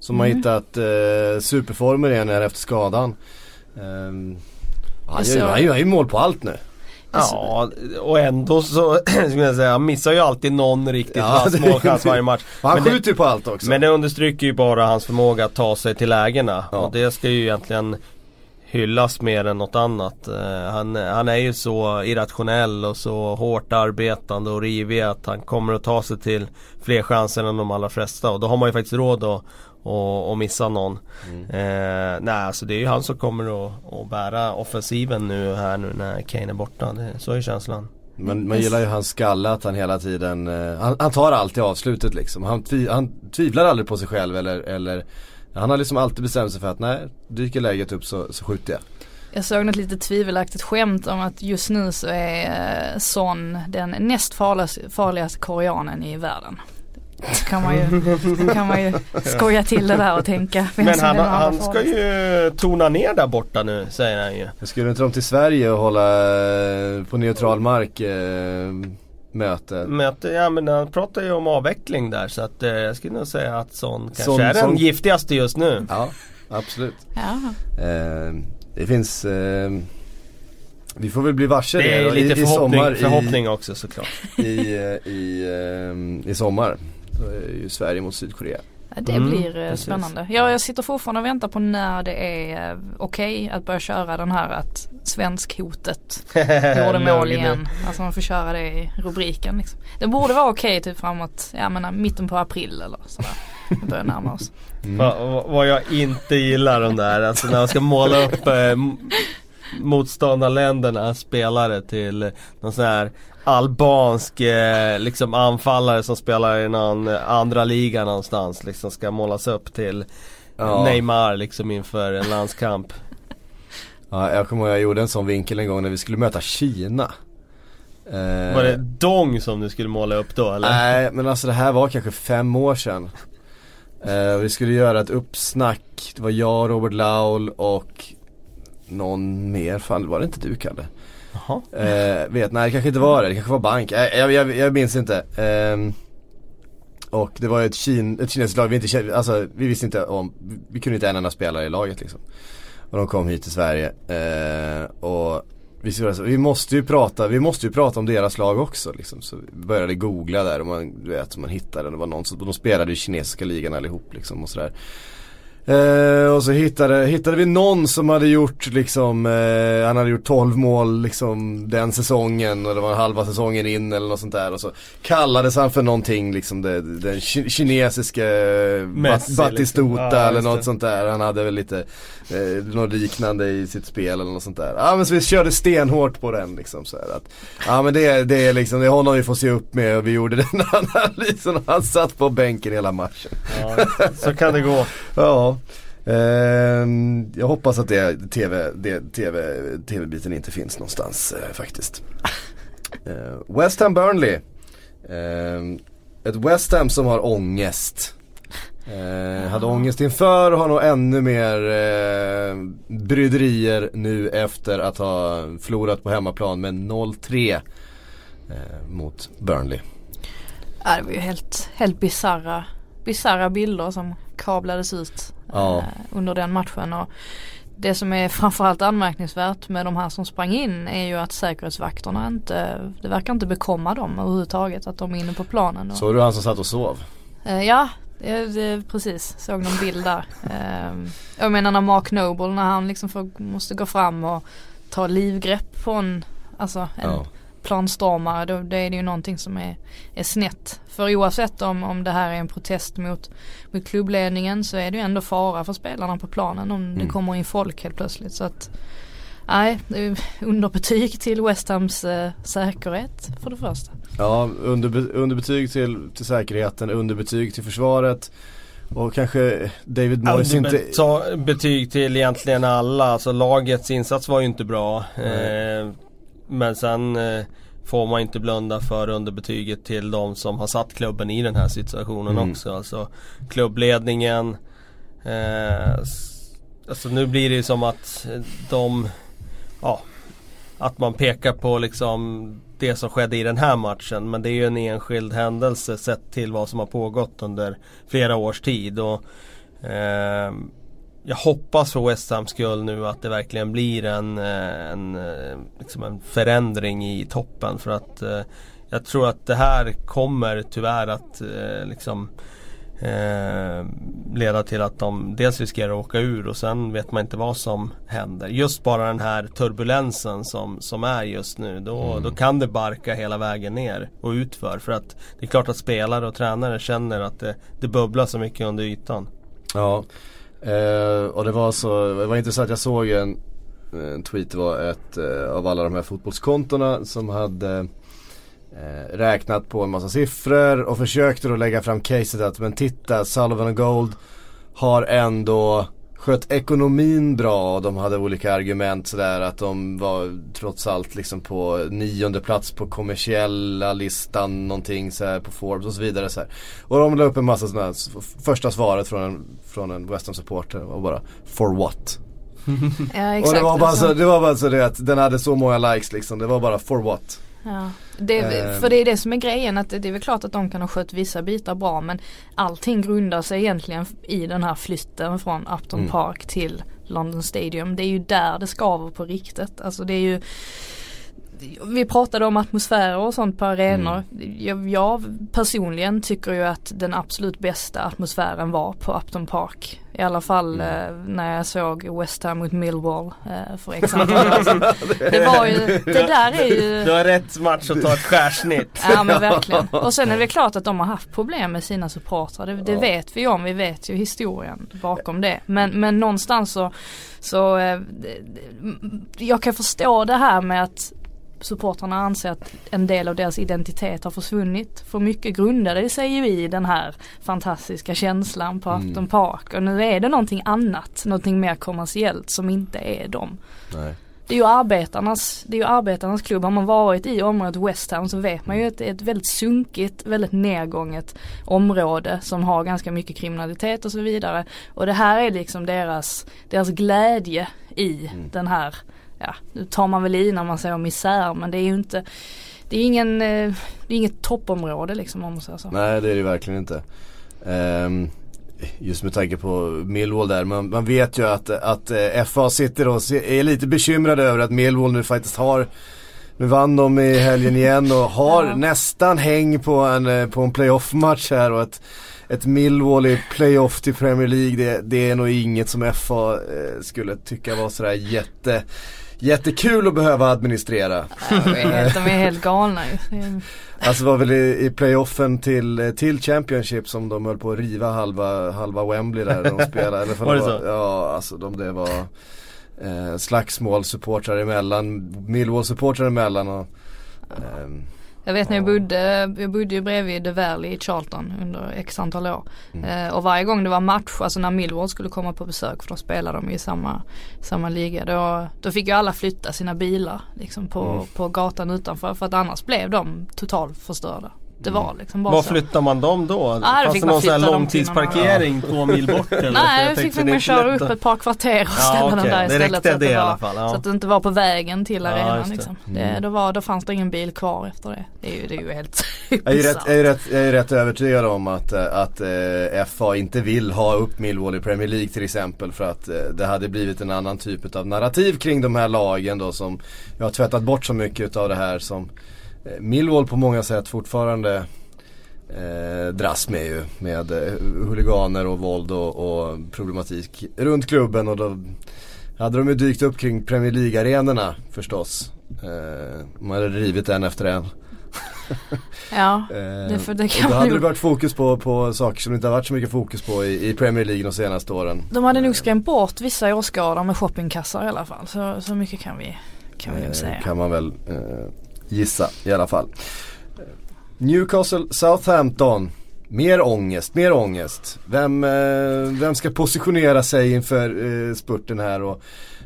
Som mm. har hittat uh, superformer igen här efter skadan. Um, han gör ju mål på allt nu. Ja, och ändå så skulle jag säga, han missar ju alltid någon riktigt ja, vass målchans varje match. han skjuter ju på allt också. Men det understryker ju bara hans förmåga att ta sig till lägena. Ja. Och det ska ju egentligen hyllas mer än något annat. Uh, han, han är ju så irrationell och så hårt arbetande och rivig att han kommer att ta sig till fler chanser än de allra flesta. Och då har man ju faktiskt råd att och, och missa någon. Mm. Eh, nej, alltså det är ju han som kommer att, att bära offensiven nu här nu när Kane är borta. Det, så är känslan. Men man gillar ju hans skalle att han hela tiden, eh, han, han, tar alltid avslutet liksom. Han, tvi, han tvivlar aldrig på sig själv eller, eller han har liksom alltid bestämt sig för att nej, dyker läget upp så, så skjuter jag. Jag såg något lite tvivelaktigt skämt om att just nu så är eh, Son den näst farligaste, farligaste koreanen i världen kan man ju, kan man ju skoja till det där och tänka. Men han, han ska ju tona ner där borta nu säger han ju. Jag skulle inte de till Sverige och hålla eh, på neutral mark eh, möte? Möte, ja men han pratar ju om avveckling där så att eh, jag skulle nog säga att sån kanske sån, är den giftigaste just nu. Ja, absolut. Ja. Eh, det finns eh, vi får väl bli varse det. Det är lite i, förhoppning, i sommar, förhoppning i, också såklart. I, eh, i, i sommar. Då är ju Sverige mot Sydkorea. Det mm, blir eh, precis. spännande. Ja, jag sitter fortfarande och väntar på när det är eh, okej okay att börja köra den här att svensk hotet gjorde mål igen. Alltså man får köra det i rubriken liksom. Det borde vara okej okay, typ framåt, jag menar mitten på april eller sådär. Vi börjar närma oss. Mm. Va, vad jag inte gillar de där, alltså när man ska måla upp eh, motståndarländerna spelare till någon sån här albansk eh, liksom anfallare som spelar i någon andra liga någonstans liksom ska målas upp till ja. Neymar liksom inför en landskamp. Ja, jag kommer ihåg jag gjorde en sån vinkel en gång när vi skulle möta Kina. Eh, var det Dong som du skulle måla upp då eller? Nej men alltså det här var kanske fem år sedan. Eh, vi skulle göra ett uppsnack, det var jag, Robert Laul och någon mer, fan var det inte du Kalle? Jaha. Eh, vet, nej det kanske inte var det, det kanske var bank, eh, jag, jag, jag minns inte. Eh, och det var ett, kin, ett kinesiskt lag, vi, inte, alltså, vi visste inte om, vi kunde inte en enda spelare i laget liksom. Och de kom hit till Sverige. Eh, och vi, alltså, vi måste ju prata, vi måste ju prata om deras lag också liksom. Så vi började googla där och man, du vet, man hittade, det var någon som, de spelade i kinesiska ligan allihop liksom och sådär. Eh, och så hittade, hittade vi någon som hade gjort liksom, eh, han hade gjort 12 mål liksom den säsongen och det var halva säsongen in eller något sånt där. Och så kallades han för någonting liksom det, den ki- kinesiske Messi, Bat- Batistuta liksom. Ja, eller något det. sånt där. Han hade väl lite, eh, något liknande i sitt spel eller något sånt där. Ja men så vi körde stenhårt på den liksom så här att, Ja men det, det är liksom, det är honom vi får se upp med och vi gjorde den analysen och han satt på bänken hela matchen. Ja, så kan det gå. Ja. Ehm, jag hoppas att det TV, det, TV, TV-biten inte finns någonstans eh, faktiskt. Eh, West Ham Burnley. Ehm, ett West Ham som har ångest. Eh, hade ångest inför och har nog ännu mer eh, bryderier nu efter att ha förlorat på hemmaplan med 0-3 eh, mot Burnley. Ja, det var ju helt, helt bizarra, bizarra bilder som kablades ut Ja. eh, under den matchen. Och det som är framförallt anmärkningsvärt med de här som sprang in är ju att säkerhetsvakterna inte, det verkar inte bekomma dem överhuvudtaget att de är inne på planen. Såg du han som satt och sov? Eh, ja, precis. Såg någon bild där. Eh, jag menar när Mark Noble när han liksom får, måste gå fram och ta livgrepp på en, alltså en Ja. Planstormare. Då, då är det ju någonting som är, är snett. För oavsett om, om det här är en protest mot, mot klubbledningen så är det ju ändå fara för spelarna på planen om det Mm. kommer in folk helt plötsligt. Så att Nej, det underbetyg till West Hams eh, säkerhet för det första. Ja, underbe underbetyg till, till säkerheten, underbetyg till försvaret. Och kanske David Moyes inte... Betyg till egentligen alla. Alltså lagets insats var ju inte bra. Nej. Eh, men sen eh, får man inte blunda för underbetyget till de som har satt klubben i den här situationen Mm. också. Alltså klubbledningen. Eh, alltså nu blir det ju som att eh, de Ja Att man pekar på liksom det som skedde i den här matchen. Men det är ju en enskild händelse sett till vad som har pågått under flera års tid. Och, eh, jag hoppas för West Hams skull nu att det verkligen blir en, eh, en, eh, liksom en förändring i toppen. För att eh, jag tror att det här kommer tyvärr att eh, liksom eh, leda till att de dels riskerar att åka ur och sen vet man inte vad som händer. Just bara den här turbulensen som, som är just nu. Då, då kan det barka hela vägen ner och utför. För att det är klart att spelare och tränare känner att det, det bubblar så mycket under ytan. Ja. Eh, och det var så, det var intressant, jag såg en, en tweet, det var ett eh, av alla de här fotbollskontona som hade eh, räknat på en massa siffror och försökte då lägga fram caset att men titta Sullivan och Gold har ändå skött ekonomin bra och de hade olika argument sådär att de var trots allt liksom på nionde plats på kommersiella listan någonting så här på Forbes och så vidare så här. Och de la upp en massa sådana här, första svaret från en, från en West Ham supporter var bara For what? Ja och exakt. det var bara Alltså, så, det var bara så det att den hade så många likes liksom, det var bara For what? Ja. det, Ehm. för det är det som är grejen att det, är väl klart att de kan ha skött vissa bitar bra men allting grundar sig egentligen i den här flytten från Upton Mm. Park till London Stadium. Det är ju där det skaver på riktigt. Alltså det är ju vi pratade om atmosfärer och sånt på arenor. Jag, jag personligen tycker ju att den absolut bästa atmosfären var på Upton Park. I alla fall eh, när jag såg West Ham mot Millwall eh, för x. Det var ju, det där är ju Du har rätt match att ta ett skärsnitt. Ja men verkligen. Och sen är det klart att de har haft problem med sina supportrar. Det, det Ja. vet vi om. Vi vet ju historien bakom det. Men, men någonstans så, så eh, jag kan förstå det här med att supportrarna anser att en del av deras identitet har försvunnit. För mycket grundade sig ju i den här fantastiska känslan på Mm. Upton Park. Och nu är det någonting annat, någonting mer kommersiellt som inte är dem. Nej. Det är ju arbetarnas, det är ju arbetarnas klubb. Har man varit i området West Ham så vet man ju att det är ett väldigt sunkigt, väldigt nedgånget område som har ganska mycket kriminalitet och så vidare. Och det här är liksom deras, deras glädje i den här, ja nu tar man väl i när man säger misär men det är ju inte, det är ingen, eh, det är inget toppområde liksom om man säger så. Nej det är det verkligen inte. Ehm, just med tanke på Millwall där, man, man vet ju att, att eh, FA sitter och är lite bekymrade över att Millwall nu faktiskt har nu vann de i helgen igen och har Ja. nästan häng på en, eh, på en playoff-match här och att ett Millwall i playoff till Premier League det, det är nog inget som FA skulle tycka var sådär jätte Jättekul att behöva administrera. Ja, de, är helt, de är helt galna ju. Alltså var väl i, i playoffen till, till Championship som de höll på att riva halva, halva Wembley där de spelade. Eller för Var det så? Ja, alltså de, det var eh, slagsmål supportrar emellan, Millwall-supportrar emellan och ehm, Jag vet när jag bodde, jag bodde ju bredvid The Valley i Charlton under x antal år. Mm. Eh, och varje gång det var match, alltså när Millwall skulle komma på besök för då spelade de i samma, samma liga. Då, då fick ju alla flytta sina bilar liksom på, Mm. på gatan utanför för att annars blev de totalt förstörda. Det var liksom Var flyttar man dem då? då Fanns det någon sån här långtidsparkering två mil bort eller? Nej, jag fick det man köra upp ett par kvarter och Ja, ställa den okej. där Det istället. räckte så att det var, fall, ja. Så att det inte var på vägen till Ja, arenan det. liksom. Mm. Det, då, var, då fanns det ingen bil kvar efter det. Det är ju, det är ju helt jag, är rätt, jag, är rätt, jag är rätt övertygad om att, eh, att eh, FA inte vill ha upp Millwall i Premier League till exempel för att eh, det hade blivit en annan typ av narrativ kring de här lagen då som Jag har tvättat bort så mycket av det här som Millwall på många sätt fortfarande eh, dras med ju med eh, huliganer och våld och, och problematik runt klubben och då hade de ju dykt upp kring Premier League-arenorna förstås. Eh, man hade rivit en efter en. Ja, Eh, det, för det och kan då man hade det varit fokus på, på saker som det inte har varit så mycket fokus på i, i Premier League de senaste åren. De hade nog skrämt bort vissa åskådare med shoppingkassar i alla fall. Så, så mycket kan vi, kan vi nog Eh, säga. Kan man väl eh, gissa i alla fall. Newcastle Southampton. Mer ångest, mer ångest. Vem, eh, vem ska positionera sig inför eh, spurten här och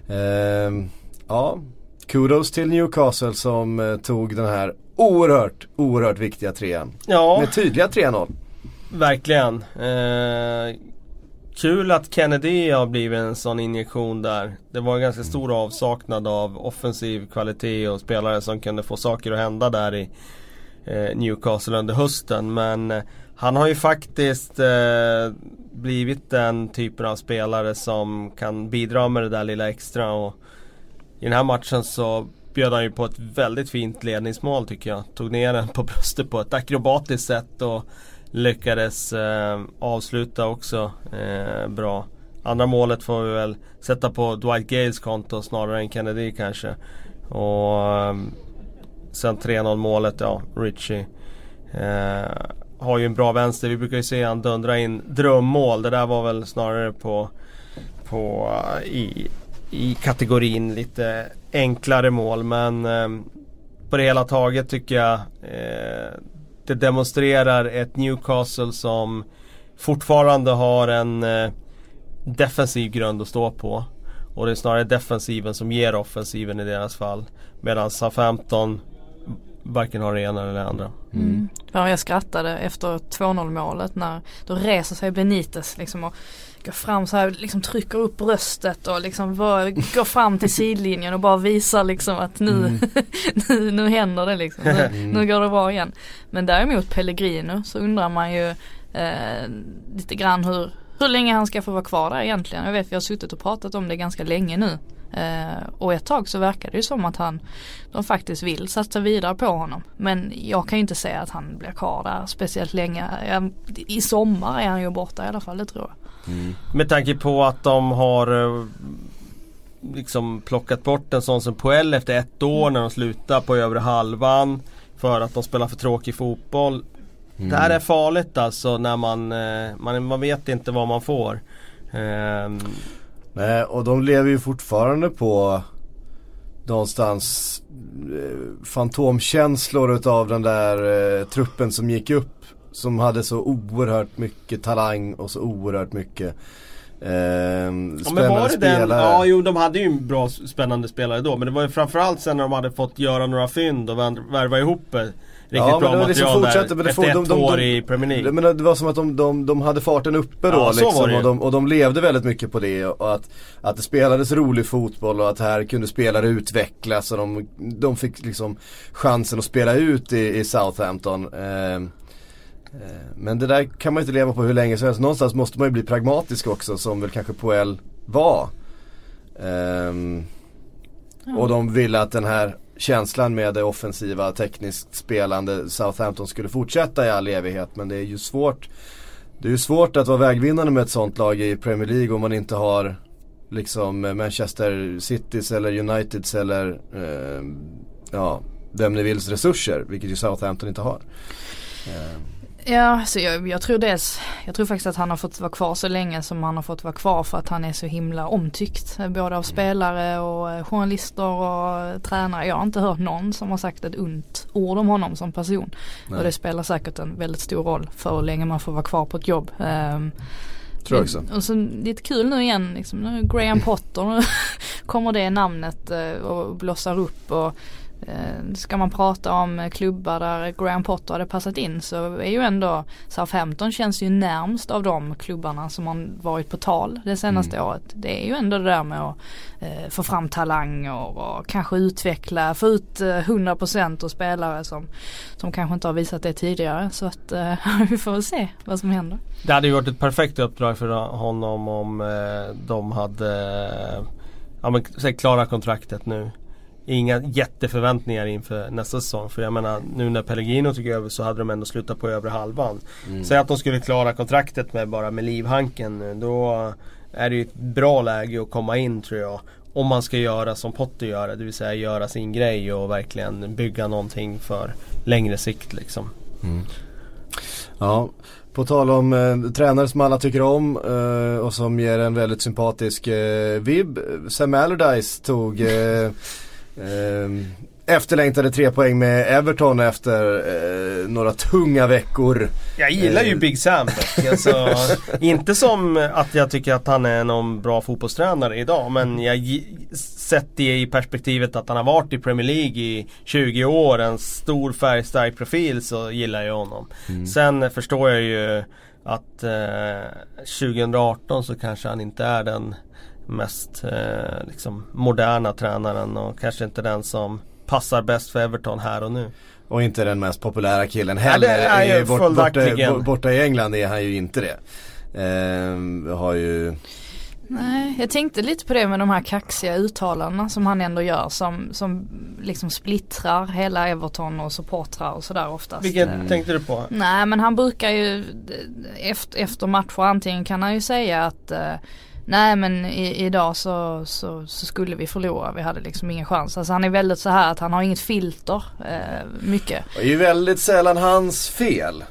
ehm, ja, kudos till Newcastle som eh, tog den här oerhört, oerhört viktiga trean. Ja, Med tydliga 3-0. verkligen. Eh, kul att Kennedy har blivit en sån injektion där. Det var en ganska stor avsaknad av offensiv kvalitet och spelare som kunde få saker att hända där i eh, Newcastle under hösten. Men eh, han har ju faktiskt eh, blivit den typen av spelare som kan bidra med det där lilla extra. Och I den här matchen så bjöd han ju på ett väldigt fint ledningsmål tycker jag. Tog ner den på bröstet på ett akrobatiskt sätt och lyckades eh, avsluta också eh, bra. Andra målet får vi väl sätta på Dwight Gales konto snarare än Kennedy kanske. Och eh, sen 3-0 målet, ja, Richie. Eh, har ju en bra vänster. Vi brukar ju se han dundra in drömmål. Det där var väl snarare på, på eh, i, i kategorin lite enklare mål. Men eh, på det hela taget tycker jag eh, det demonstrerar ett Newcastle som fortfarande har en eh, defensiv grund att stå på. Och det är snarare defensiven som ger offensiven i deras fall. Medan Southampton varken har det ena eller det andra. Mm. Ja, jag skrattade efter 2-0 målet när då reser sig Benitez liksom och går fram så här, liksom trycker upp bröstet och liksom bara går fram till sidlinjen och bara visar liksom att nu, nu, nu händer det liksom. Nu, nu går det bra igen. Men däremot Pellegrino så undrar man ju eh, lite grann hur, hur länge han ska få vara kvar där egentligen. Jag vet vi har suttit och pratat om det ganska länge nu. Eh, och ett tag så verkar det ju som att han de faktiskt vill satsa vidare på honom. Men jag kan ju inte säga att han blir kvar där speciellt länge. I sommar är han ju borta i alla fall, det tror jag. Med tanke på att de har eh, liksom plockat bort en sån som Puel efter ett år när de slutar på övre halvan. För att de spelar för tråkig fotboll. Det här är farligt alltså när man, eh, man, man vet inte vad man får. Ehm, Nej, och de lever ju fortfarande på någonstans eh, fantomkänslor utav den där eh, truppen som gick upp. Som hade så oerhört mycket talang och så oerhört mycket eh, Ja spännande men var det den? spelare. Ja jo de hade ju en bra spännande spelare då men det var ju framförallt sen när de hade fått göra några fynd och värv- värva ihop riktigt Ja, men bra liksom material fortsatte, där men det efter ett de- de- år de- i Premier League. Menar, det var som att de, de, de hade farten uppe då Ja, liksom, och, de, och de levde väldigt mycket på det och att, att det spelades rolig fotboll och att här kunde spelare utvecklas och de, de fick liksom chansen att spela ut i, i Southampton. Eh, men det där kan man inte leva på hur länge som helst. Någonstans måste man ju bli pragmatisk också som väl kanske Poel var. Ehm, och de ville att den här känslan med det offensiva tekniskt spelande Southampton skulle fortsätta i all evighet. Men det är ju svårt Det är ju svårt att vara vägvinnande med ett sånt lag i Premier League om man inte har liksom Manchester Citys eller Uniteds eller eh, ja, vem ni vills resurser, vilket ju Southampton inte har. Eh. Ja, så jag, jag, tror dels, jag tror faktiskt att han har fått vara kvar så länge som han har fått vara kvar för att han är så himla omtyckt. Både av spelare och eh, journalister och tränare. Jag har inte hört någon som har sagt ett ont ord om honom som person. Nej. Och det spelar säkert en väldigt stor roll för hur länge man får vara kvar på ett jobb. Um, Tror jag också. Och så lite kul nu igen liksom, nu Graham Potter, nu kommer det namnet och blossar upp och Eh, ska man prata om klubbar där Graham Potter hade passat in så är ju ändå Southampton känns ju närmst av de klubbarna som har varit på tal det senaste mm. året. Det är ju ändå det där med att eh, få fram talanger och kanske utveckla, få ut eh, 100% och spelare som, som kanske inte har visat det tidigare. Så att eh, vi får väl se vad som händer. Det hade ju varit ett perfekt uppdrag för honom om eh, de hade ja, men, klara kontraktet nu inga jätteförväntningar inför nästa säsong. För jag menar nu när Pellegrino tog över så hade de ändå slutat på övre halvan. Mm. Säg att de skulle klara kontraktet med bara med livhanken. Då är det ju ett bra läge att komma in tror jag. Om man ska göra som Potter gör, det vill säga göra sin grej och verkligen bygga någonting för längre sikt liksom. Mm. Ja, på tal om eh, tränare som alla tycker om eh, och som ger en väldigt sympatisk eh, vibb. Sam Allardyce tog Eh, efterlängtade tre poäng med Everton efter eh, några tunga veckor. Jag gillar ju eh. Big Sam. Alltså, inte som att jag tycker att han är någon bra fotbollstränare idag men jag sett det i perspektivet att han har varit i Premier League i 20 år, en stor färgstark profil så gillar jag honom. Mm. Sen förstår jag ju att eh, 2018 så kanske han inte är den mest eh, liksom moderna tränaren och kanske inte den som passar bäst för Everton här och nu. Och inte den mest populära killen heller. Ja, är bort, borta, borta, i England är han ju inte det. Eh, har ju Nej, jag tänkte lite på det med de här kaxiga uttalandena som han ändå gör som, som liksom splittrar hela Everton och supportrar och sådär oftast. Vilket mm. tänkte du på? Nej men han brukar ju efter, efter matcher antingen kan han ju säga att eh, Nej men i, idag så, så, så, skulle vi förlora. Vi hade liksom ingen chans. Alltså han är väldigt så här att han har inget filter. Eh, mycket. Det är ju väldigt sällan hans fel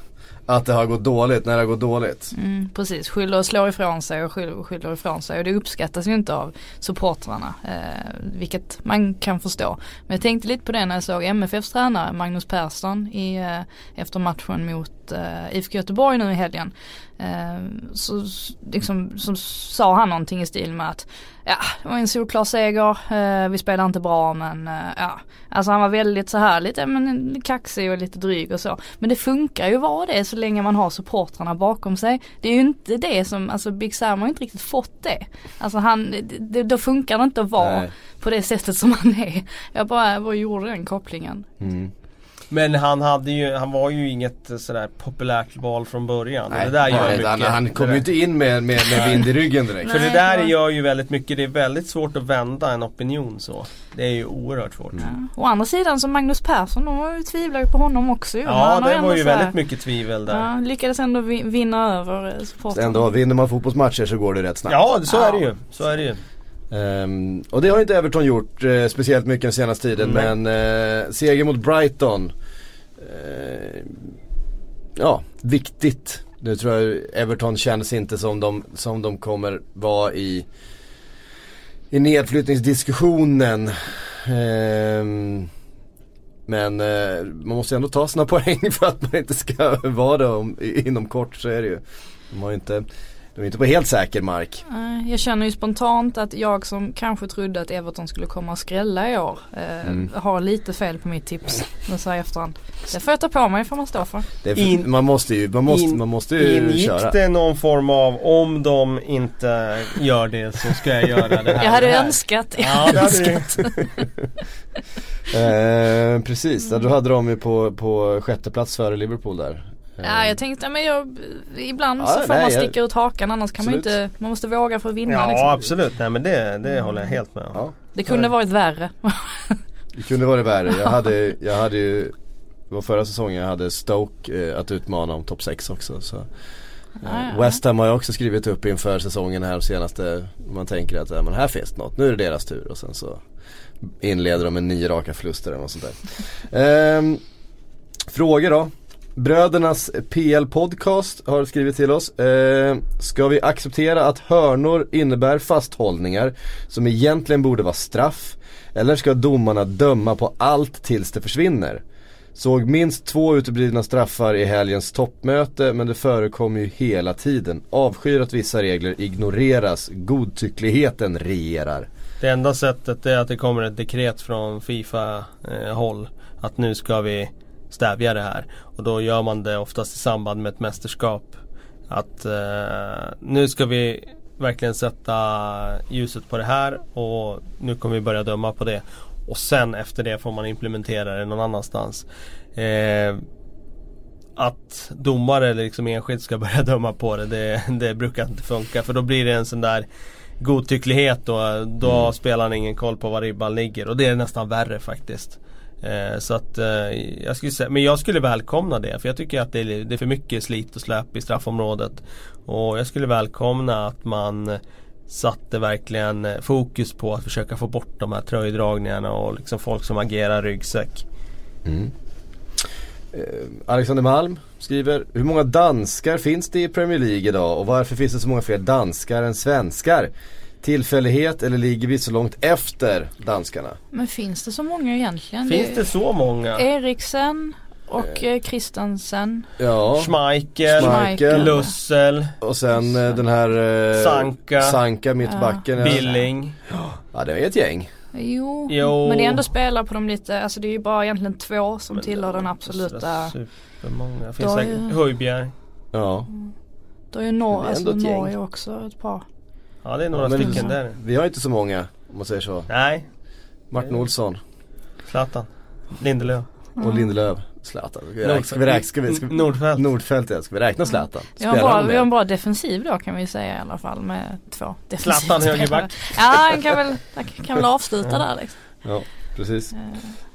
att det har gått dåligt när det har gått dåligt. Mm, precis, skyller och slår ifrån sig och skyller, skyller ifrån sig och det uppskattas ju inte av supportrarna. Eh, vilket man kan förstå. Men jag tänkte lite på det när jag såg MFFs tränare Magnus Persson i, eh, efter matchen mot eh, IFK Göteborg nu i helgen. Eh, så liksom, så sa han någonting i stil med att ja, det var en solklar seger, eh, vi spelar inte bra men eh, ja. Alltså han var väldigt så här lite men, kaxig och lite dryg och så. Men det funkar ju vara det så länge man har supportrarna bakom sig. Det är ju inte det som, alltså Big Sam har inte riktigt fått det. Alltså han, det, då funkar det inte att vara Nej. på det sättet som han är. Jag bara, bara gjorde den kopplingen. Mm. Men han hade ju, han var ju inget sådär populärt val från början. Nej, det där gör nej, mycket. Han, han kom ju inte in med, med, med vind i ryggen direkt. För det där gör ju väldigt mycket, det är väldigt svårt att vända en opinion så. Det är ju oerhört svårt. Mm. Å andra sidan så Magnus Persson, de tvivlar ju på honom också ju. Ja det var ju väldigt mycket tvivel där. Ja, lyckades ändå vinna över supportrarna. Ändå, vinner man fotbollsmatcher så går det rätt snabbt. Ja så är det ju. Så är det ju. Um, och det har inte Everton gjort uh, speciellt mycket den senaste tiden mm. men uh, seger mot Brighton eh, ja, viktigt. Nu tror jag Everton känns inte som de, som de kommer vara i, i nedflyttningsdiskussionen. Eh, men eh, man måste ändå ta sina poäng för att man inte ska vara det om, inom kort så är det ju. De har ju inte de är inte på helt säker mark. Jag känner ju spontant att jag som kanske trodde att Everton skulle komma och skrälla i år eh, mm. har lite fel på mitt tips. Nu så efterhand. Det får jag ta på mig får man stå för. för in, man måste ju, man måste, in, man måste ju ingick köra. det någon form av om de inte gör det så ska jag göra det här. jag hade här. önskat. Jag ja, det önskat. eh, precis, då hade de ju på, på sjätte plats före Liverpool där. Ja jag tänkte men jag, ibland ja, så får nej, man sticka jag, ut hakan annars kan absolut. man inte, man måste våga för att vinna. Ja liksom. absolut, nej men det, det håller jag helt med om. Ja, det kunde varit värre. det kunde varit värre. Jag hade, jag hade ju, det var förra säsongen jag hade Stoke eh, att utmana om topp 6 också. Så. Ja, ja. West Ham har ju också skrivit upp inför säsongen här senaste Man tänker att ja, men här finns något, nu är det deras tur och sen så Inleder de med nio raka förluster eller något sånt där ehm, Frågor då Brödernas PL Podcast har skrivit till oss. Eh, ska vi acceptera att hörnor innebär fasthållningar som egentligen borde vara straff? Eller ska domarna döma på allt tills det försvinner? Såg minst två uteblivna straffar i helgens toppmöte men det förekommer ju hela tiden. Avskyr att vissa regler ignoreras. Godtyckligheten regerar. Det enda sättet är att det kommer ett dekret från Fifa eh, håll. Att nu ska vi stävja det här. Och då gör man det oftast i samband med ett mästerskap. Att eh, nu ska vi verkligen sätta ljuset på det här och nu kommer vi börja döma på det. Och sen efter det får man implementera det någon annanstans. Eh, att domare eller liksom enskilt ska börja döma på det, det, det brukar inte funka. För då blir det en sån där godtycklighet och då har spelaren ingen koll på var ribban ligger. Och det är nästan värre faktiskt. Eh, så att eh, jag skulle säga, men jag skulle välkomna det för jag tycker att det är, det är för mycket slit och släp i straffområdet. Och jag skulle välkomna att man satte verkligen eh, fokus på att försöka få bort de här tröjdragningarna och liksom folk som agerar ryggsäck. Mm. Alexander Malm skriver Hur många danskar finns det i Premier League idag och varför finns det så många fler danskar än svenskar? Tillfällighet eller ligger vi så långt efter danskarna? Men finns det så många egentligen? Finns det så många? Eriksen och eh, Christensen. Ja, Schmeichel, Schmeichel. Lussel, och sen eh, den här eh, Sanka. Sanka mittbacken. ja. Billing. Ja det är ett gäng. Jo, Jo. men det är ändå spelare på de lite, alltså det är ju bara egentligen två som tillhör den absoluta. Supermånga. Det finns säkert ju- Höjbjerg. Ja. Då är ju Nor- Det är alltså. Norge också ett par. Ja det är några Men stycken där. Vi har inte så många om man säger så. Nej, Martin Olsson Zlatan. Lindelöf. och Lindelöf. Zlatan. Ska vi räkna? Ska vi räkna? Ska vi, ska vi, Nordfeldt. Nordfeldt ja. Ska vi räkna Zlatan? Vi har, bra, vi har en bra defensiv då kan vi säga i alla fall med två defensiva Zlatan högerback. Ja han kan väl, han kan väl avsluta där liksom. Ja, precis.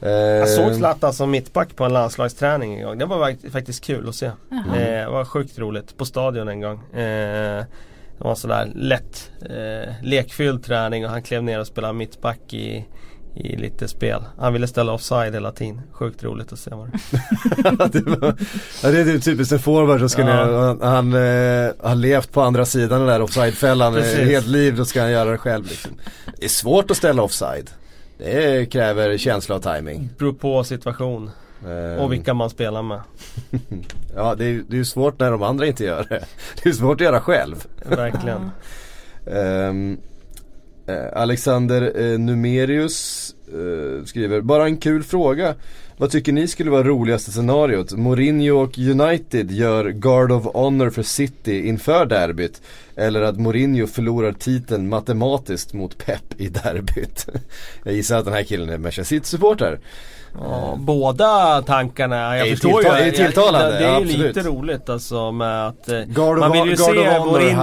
Eh, Jag såg Eh, Zlatan som mittback på en landslagsträning en gång. Det var fakt- faktiskt kul att se. Eh, det var sjukt roligt. På stadion en gång. Eh, det var en sådär lätt eh, lekfylld träning och han klev ner och spelade mittback i, i lite spel. Han ville ställa offside hela tiden. Sjukt roligt att se var det. var, ja, det är typ typiskt en forward som ska Ja. ner, han, han eh, har levt på andra sidan den där offsidefällan helt liv, då ska han göra det själv liksom. Det är svårt att ställa offside. Det kräver känsla och timing. Beror på situation och vilka man spelar med. Ja det är ju svårt när de andra inte gör det. Det är svårt att göra själv. Verkligen. Eh, Alexander eh, Numerius eh, skriver, bara en kul fråga. Vad tycker ni skulle vara roligaste scenariot? Mourinho och United gör Guard of Honor för City inför derbyt. Eller att Mourinho förlorar titeln matematiskt mot Pep i derbyt. Jag gissar att den här killen är Manchester City-supporter. Ja, båda tankarna, jag är förstår tilltal- ju. är tilltalande, det är ju lite roligt alltså med att eh, Guard Man vill ju Guard se Mourinho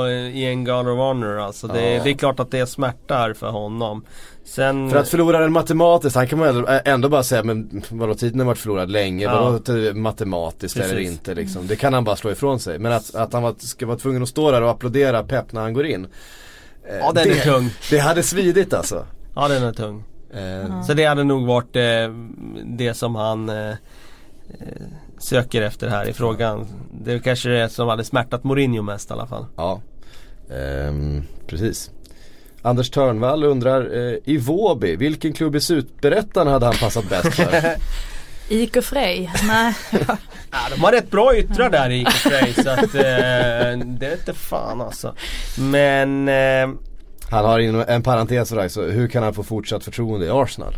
hade i en Guard of Honor alltså. Det, Ja. det är klart att det smärtar för honom. Sen... För att förlora den matematiskt, han kan man ändå- bara säga men vadå tiden har varit förlorad länge, Ja. vadå matematiskt eller Precis. inte liksom. Det kan han bara slå ifrån sig. Men att, att han var, ska vara tvungen att stå där och applådera Pep när han går in. eh, Ja den det, är tung. Det hade svidit alltså. Ja den är tung. Eh, Så det hade nog varit eh, det som han eh, eh, söker efter här i frågan. Det är kanske det som hade smärtat Mourinho mest i alla fall. Ja, Ehm, precis. Anders Törnvall undrar, eh, i Våby, vilken klubb i Superettan hade han passat bäst för? IK Frej, nej. Ja, de har rätt bra yttrar där i IK Frej så att eh, det är inte fan alltså. Men eh, Han har inom en parentes sådär, så hur kan han få fortsatt förtroende i Arsenal?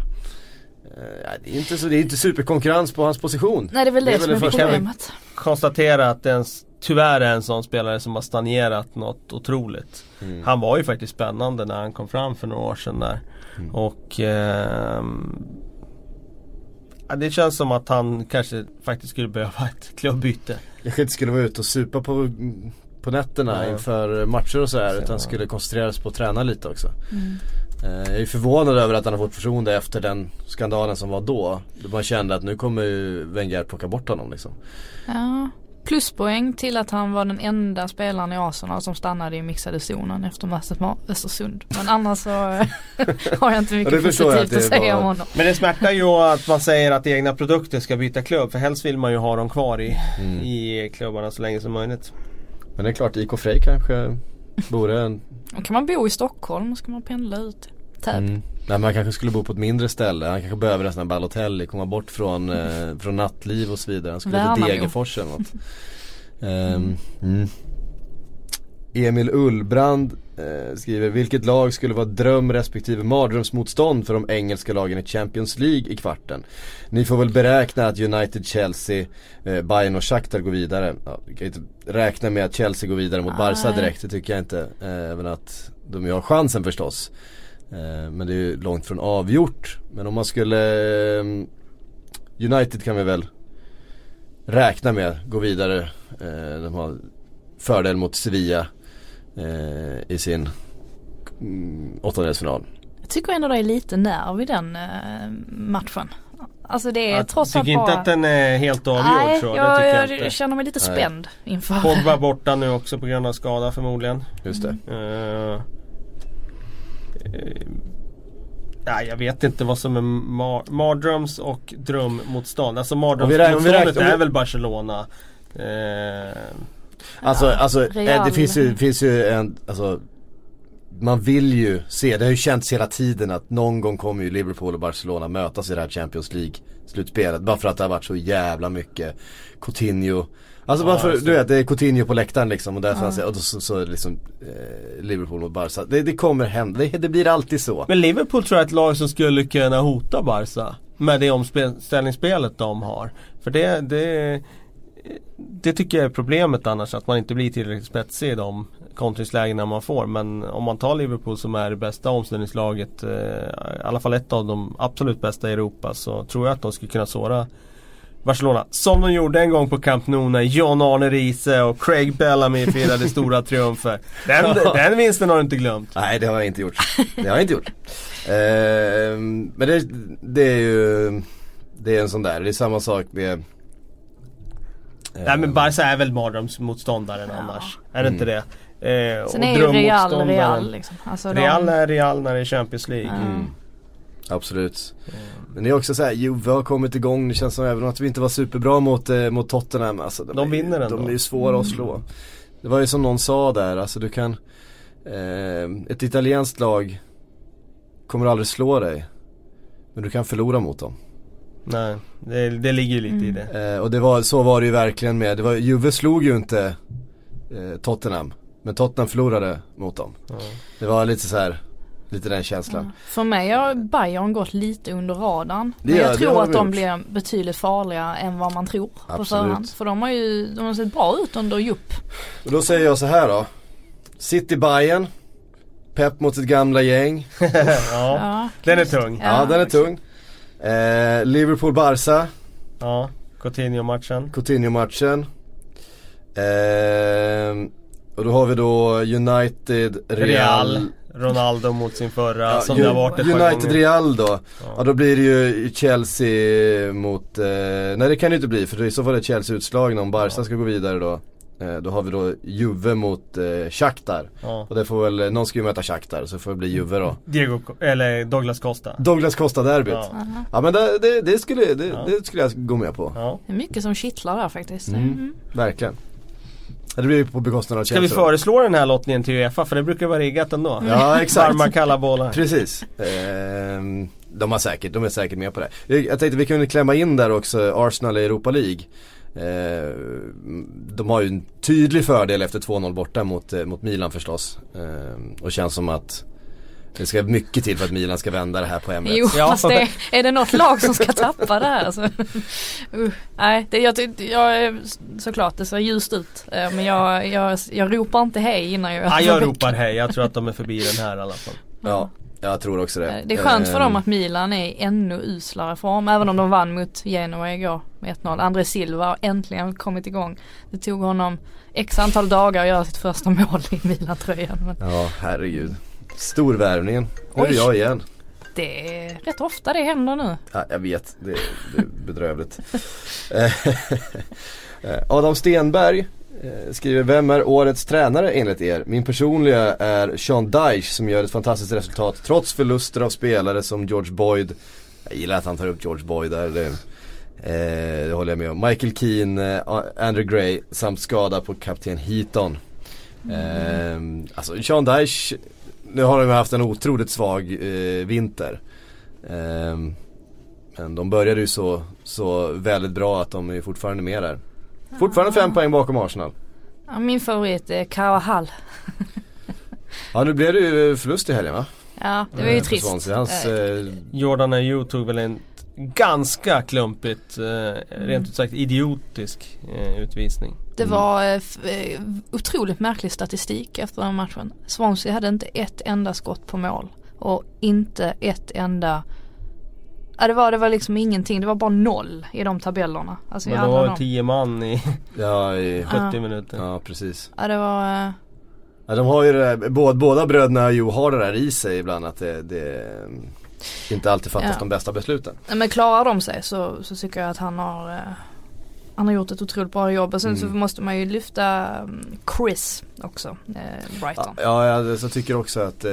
Eh, ja, det, är inte så, det är inte superkonkurrens på hans position. nej det är väl det, som är det första. problemet. konstatera att det en, tyvärr är en sån spelare som har stagnerat något otroligt. Mm. Han var ju faktiskt spännande när han kom fram för några år sedan där. Mm. Och ja, Det känns som att han kanske faktiskt skulle behöva ett klubbyte. Kanske inte skulle vara ute och supa på, på nätterna Ja. inför matcher och sådär Så. utan skulle koncentrera sig på att träna lite också. Mm. Eh, Jag är förvånad över att han har fått förtroende efter den skandalen som var då. Då man kände att nu kommer ju Wenger plocka bort honom liksom. Ja, pluspoäng till att han var den enda spelaren i Arsenal som stannade i mixade zonen efter matchen med Östersund. Men annars så har jag inte Ja, det mycket jag positivt att att det säga var- om honom. Men det smärtar ju att man säger att egna produkter ska byta klubb för helst vill man ju ha dem kvar i, Mm. i klubbarna så länge som möjligt. Men det är klart IK Frej kanske vore en Och kan man bo i Stockholm ska man pendla ut Täby. Mm. Nej, man kanske skulle bo på ett mindre ställe. Han kanske behöver här Balotelli, komma bort från, eh, från nattliv och så vidare. Han skulle till. Degerfors eller något. Ehm, mm. Emil Ullbrand eh, skriver Vilket lag skulle vara dröm respektive mardrömsmotstånd för de engelska lagen i Champions League i kvarten? Ni får väl beräkna att United, Chelsea, eh, Bayern och Shakhtar går vidare. Ja, vi kan inte räkna med att Chelsea går vidare mot Barca direkt, det tycker jag inte. Eh, Även att de ju har chansen förstås. Eh, Men det är ju långt från avgjort. Men om man skulle eh, United kan vi väl räkna med gå vidare. Eh, De har fördel mot Sevilla eh, i sin mm, åttondelsfinal. Jag tycker ändå det är lite nerv i den eh, matchen. Alltså det är Jag trots tycker allt inte bara... att den är helt avgjord Nej, så. jag, det jag, jag inte. känner mig lite Nej. spänd inför. Pogba borta nu också på grund av skada förmodligen. Just det. Eh, eh, nej jag vet inte vad som är mar- mardröms och drömmotstånd. Alltså mardrömsmotståndet är väl Barcelona. Eh, Alltså, alltså eh, Real. det finns ju, finns ju en, alltså man vill ju se, det har ju känts hela tiden att någon gång kommer ju Liverpool och Barcelona mötas i det här Champions League slutspelet. Bara för att det har varit så jävla mycket Coutinho Alltså Ja, bara för, du det. vet det är Coutinho på läktaren liksom och därför han säger, och då, så, så liksom eh, Liverpool mot Barca. Det, det kommer hända, det, det blir alltid så. men Liverpool tror jag är ett lag som skulle kunna hota Barca. Med det omställningsspelet de har. För det, det, det tycker jag är problemet annars. Att man inte blir tillräckligt spetsig i de kontringslägena man får. Men om man tar Liverpool som är det bästa omställningslaget. Eh, I alla fall ett av de absolut bästa i Europa. Så tror jag att de skulle kunna såra Barcelona. Som de gjorde en gång på Camp Nou när John Arne Riise och Craig Bellamy firade stora triumfer. Den, den vinsten har du inte glömt. Nej det har jag inte gjort. Det har jag inte gjort. Ehm, men det, det är ju, det är en sån där, det är samma sak med Nej men Barca är väl mardrömsmotståndaren annars. Är det inte det? Eh, Sen och är ju Real Real liksom. Alltså Real de, är Real när det är Champions League. Mm. Absolut. Men det är också så här, Juve har kommit igång, det känns som även att vi inte var superbra mot, eh, mot Tottenham. Alltså, De är, vinner ändå. De är ju svåra att slå. Det var ju som någon sa där, alltså du kan eh, Ett italienskt lag kommer aldrig slå dig. Men du kan förlora mot dem. Nej, det, det ligger ju lite i det. Eh, och det var, så var det ju verkligen med, det var, Juve slog ju inte eh, Tottenham. Men Tottenham förlorade mot dem. Ja. Det var lite så här lite den känslan. för mig har Bayern gått lite under radarn. Det Men gör- jag det tror att de gjort. blir betydligt farligare än vad man tror på Absolut. förhand. För de har ju de har sett bra ut under Jupp. Och då säger jag så här då. City Bayern Pep mot sitt gamla gäng. ja, Ja, den är tung. Ja, den är tung. Eh, Liverpool Barca, Ja, Coutinho-matchen. Coutinho-matchen. Eh, och då har vi då United Real. Real. Ronaldo mot sin förra Ja, som det har varit ett par United gånger. Real då. Ja. då blir det ju Chelsea mot, eh, nej det kan det ju inte bli för i så fall är Chelsea utslagna om Barca ska gå vidare då. Eh, då har vi då Juve mot eh, Shakhtar. Ja. Och det får väl, någon ska ju möta Shakhtar så får det bli Juve då. Diego, eller Douglas Costa. Douglas Costa-derbyt. Ja. Ja. ja men det, det, det, skulle, det, Ja. det skulle jag gå med på. Ja. Det är mycket som kittlar där faktiskt. Mm. Mm. Verkligen. Det blir ju på bekostnad av Ska vi föreslå den här lottningen till Uefa? För det brukar vara riggat ändå. Ja exakt. Varma kalla bollar. Precis. Ehm, de, har säkert, de är säkert med på det. Jag jag tänkte vi kunde klämma in där också Arsenal i Europa League. Ehm, de har ju en tydlig fördel efter 2-0 borta mot, eh, mot Milan förstås. Ehm, och känns som att det ska mycket till för att Milan ska vända det här på Emirates. Jo Ja. fast det, är det något lag som ska tappa det här alltså? uh, Nej, det, jag, jag, är- såklart det ser ljust ut. Eh, Men jag, jag, jag ropar inte hej innan jag Ja, jag ropar hej. Jag tror att de är förbi den här i alla fall. Ja, jag tror också det. Eh, Det är skönt för dem Ehm, att Milan är i ännu uslare form. Även om de vann mot Genoa igår med 1-0. André Silva har äntligen kommit igång. Det tog honom x antal dagar att göra sitt första mål i Milan-tröjan. Ja, herregud. Storvärvningen. Nu är jag igen. det är rätt ofta det händer nu. Ja, jag vet, det, det är bedrövligt. Eh, Adam Stenberg eh, skriver Vem är årets tränare enligt er? Min personliga är Sean Dyche som gör ett fantastiskt resultat trots förluster av spelare som George Boyd Jag gillar att han tar upp George Boyd där. Det, eh, det håller jag med om. Michael Keane, eh, Andrew Gray samt skada på kapten Heaton. Eh, alltså Sean Dyche, nu har de haft en otroligt svag eh, vinter. Eh, men de började ju så, så väldigt bra att de är fortfarande med där. Fortfarande fem poäng bakom Arsenal. Ja, min favorit är Carvajal. Ja nu blev det ju förlust i helgen va? Ja det var ju Eh, trist. Hans, Eh, eh, Jordan Ayew tog väl en ganska klumpigt, eh, rent ut sagt idiotisk eh, utvisning. Det Mm. var eh, eh, otroligt märklig statistik efter den matchen. Swansea hade inte ett enda skott på mål. Och inte ett enda Ja det var, det var liksom ingenting, det var bara noll i de tabellerna. Alltså Men alla var det 10 man i ja, i, 70 Ja. minuter. ja precis. Ja det var, Ja, de har ju det där, båda, båda bröderna Jo har det där i sig ibland att det, det inte alltid fattas Ja. de bästa besluten. men klarar de sig så, så tycker jag att han har eh, Han har gjort ett otroligt bra jobb och sen så Mm. måste man ju lyfta mm, Chris också, eh, Brighton. Ja, jag, jag tycker också att eh,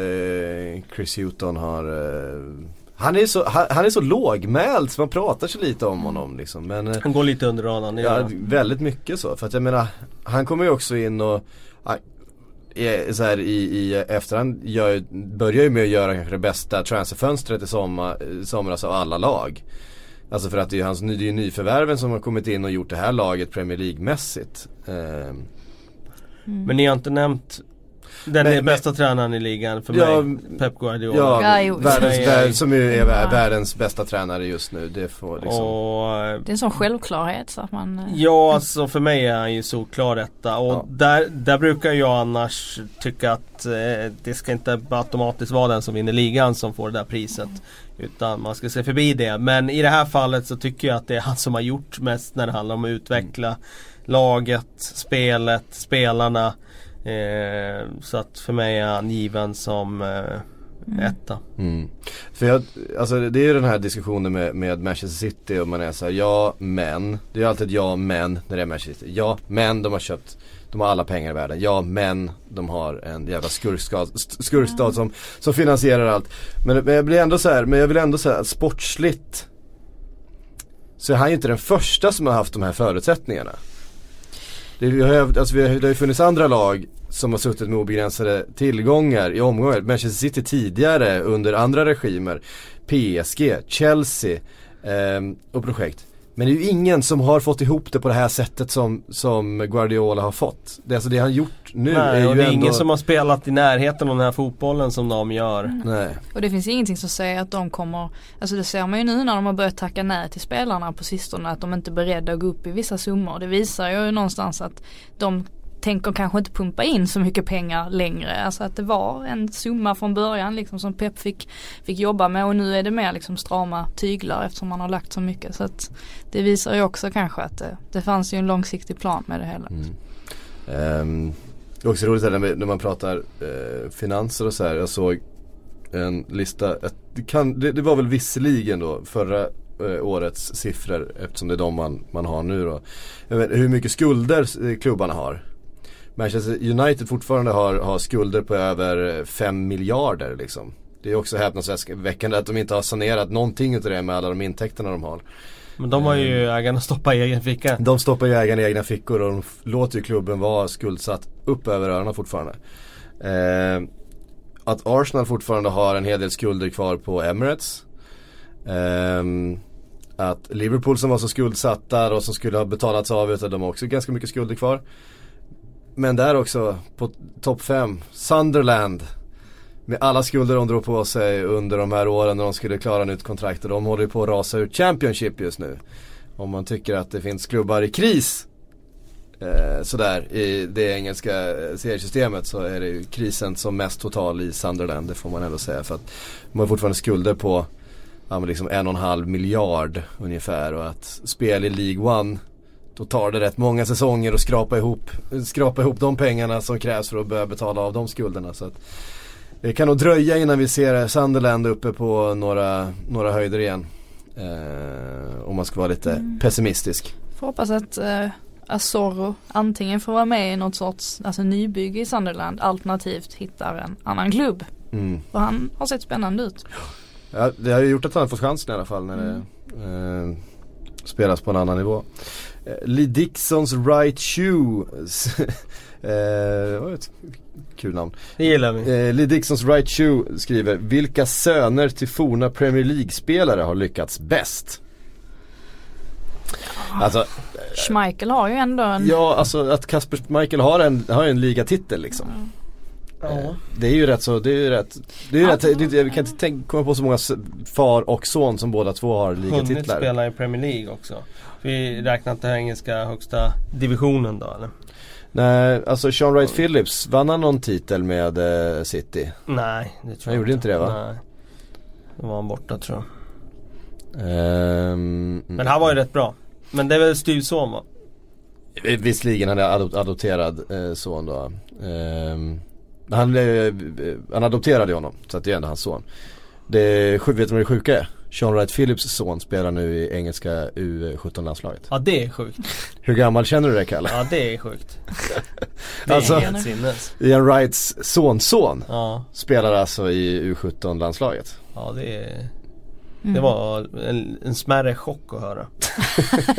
Chris Hewton har eh, han, är så, han, han är så lågmäld så man pratar så lite om honom liksom. Men eh, Han går lite under radarn, Ja, väldigt mycket så. För att jag menar, han kommer ju också in och så här, i, i efterhand gör, börjar ju med att göra kanske det bästa transferfönstret i sommar, somras av alla lag. Alltså för att det är ju hans det är ju nyförvärven som har kommit in och gjort det här laget Premier League-mässigt. Mm. Men ni har inte nämnt den Nej, är bästa tränaren i ligan för Ja, mig, Pep Guardiola. ja, Ja, världens, värld, som ju är Ja. världens bästa tränare just nu. Det får liksom. Och Det är en sån självklarhet så att man eh, Ja, alltså för mig är han ju solklar detta och Ja. där, där brukar jag annars tycka att eh, det ska inte automatiskt vara den som vinner ligan som får det där priset. Utan man ska se förbi det. Men i det här fallet så tycker jag att det är han som har gjort mest när det handlar om att utveckla laget, spelet, spelarna. Eh, så att för mig är han given som eh, etta. Mm. För jag, alltså det är ju den här diskussionen med, med Manchester City och man är såhär, ja men. Det är ju alltid ja men när det är Manchester City. Ja men de har köpt, de har alla pengar i världen. Ja men de har en jävla skurkstad, st- skurkstad som, som finansierar allt. Men, men jag blir ändå så här, men jag vill ändå säga att sportsligt så är han ju inte den första som har haft de här förutsättningarna. Det, vi har, ju- alltså, vi har, det har ju funnits andra lag som har suttit med obegränsade tillgångar i omgångar. Manchester City tidigare under andra regimer. PSG, Chelsea eh, och projekt. Men det är ju ingen som har fått ihop det på det här sättet som, som Guardiola har fått. Det, är alltså det han gjort nu är Nej, ju och det är ändå... ingen som har spelat i närheten av den här fotbollen som de gör. Nej. Och det finns ingenting som säger att de kommer, alltså det ser man ju nu när de har börjat tacka nej till spelarna på sistone att de inte är beredda att gå upp i vissa summor. Det visar ju någonstans att de tänker kanske inte pumpa in så mycket pengar längre. Alltså att det var en summa från början liksom som Pep fick, fick jobba med och nu är det mer liksom strama tyglar eftersom man har lagt så mycket. Så att det visar ju också kanske att det, det fanns ju en långsiktig plan med det hela. Mm. Um, det är också roligt här när, vi- när man pratar eh, finanser och så här. Jag såg en lista, det, kan, det, det var väl visserligen då förra eh, årets siffror eftersom det är de man, man har nu då. Jag vet, hur mycket skulder klubbarna har. Manchester United fortfarande har, har skulder på över 5 miljarder liksom. Det är också häpnadsväckande att de inte har sanerat någonting utav det med alla de intäkterna de har. Men de har ju Mm. ägarna stoppat i egen ficka. De stoppar ju ägarna i egna fickor och de låter ju klubben vara skuldsatt upp över öronen fortfarande. Eh, att Arsenal fortfarande har en hel del skulder kvar på Emirates. Ehm, att Liverpool som var så skuldsatta och som skulle ha betalats av utav de har också ganska mycket skulder kvar. Men där också på topp 5, Sunderland. Med alla skulder de drog på sig under de här åren när de skulle klara nytt kontrakt och de håller ju på att rasa ur Championship just nu. Om man tycker att det finns klubbar i kris eh, sådär i det engelska eh, seriesystemet så är det ju krisen som mest total i Sunderland det får man ändå säga för att de har fortfarande skulder på ja, men liksom en och en halv miljard ungefär och att spel i League One då tar det rätt många säsonger att skrapa ihop, skrapa ihop de pengarna som krävs för att börja betala av de skulderna. Så att det kan nog dröja innan vi ser Sunderland uppe på några, några höjder igen. Eh, om man ska vara lite pessimistisk. Får hoppas att eh, Asoro antingen får vara med i något sorts alltså nybygge i Sunderland alternativt hittar en annan klubb. Mm. Och han har sett spännande ut. Ja, det har ju gjort att han fått chansen i alla fall när det eh, spelas på en annan nivå. Eh, Lee Dixons Right Shoe. eh, var ett kul namn. Det gillar vi. Eh, Lee Dixons Right Shoe skriver Vilka söner till forna Premier League-spelare har lyckats bäst? Alltså, Schmeichel har ju ändå en ja alltså att Kasper Michael har en, har en ligatitel liksom. Eh, Det är ju rätt så, det är ju rätt, det är ju Ja. rätt, jag kan inte tänka, komma på så många far och son som båda två har Hunnit ligatitlar. spela i Premier League också. Vi räknar inte engelska högsta divisionen då eller? Nej, alltså Sean Wright Phillips, vann han någon titel med eh, City? Nej, det tror Han jag gjorde inte det, va? Nej. Då var han borta tror jag. Ehm, Men han var ju rätt bra. Men det är väl styvson va? Eh, Visserligen han är adop- adopterad eh, son då. Ehm, han, eh, han adopterade honom så att det är ändå hans son. Det, vet du vad det sjuka är? Sean Wright Phillips son spelar nu i engelska U17-landslaget. Ja det är sjukt. Hur gammal känner du dig Kalle? Ja det är sjukt. Det är Alltså- helt sinnes. Ian Wrights sonson Ja, spelar alltså i U17-landslaget. ja det är Mm. Det var en, en smärre chock att höra.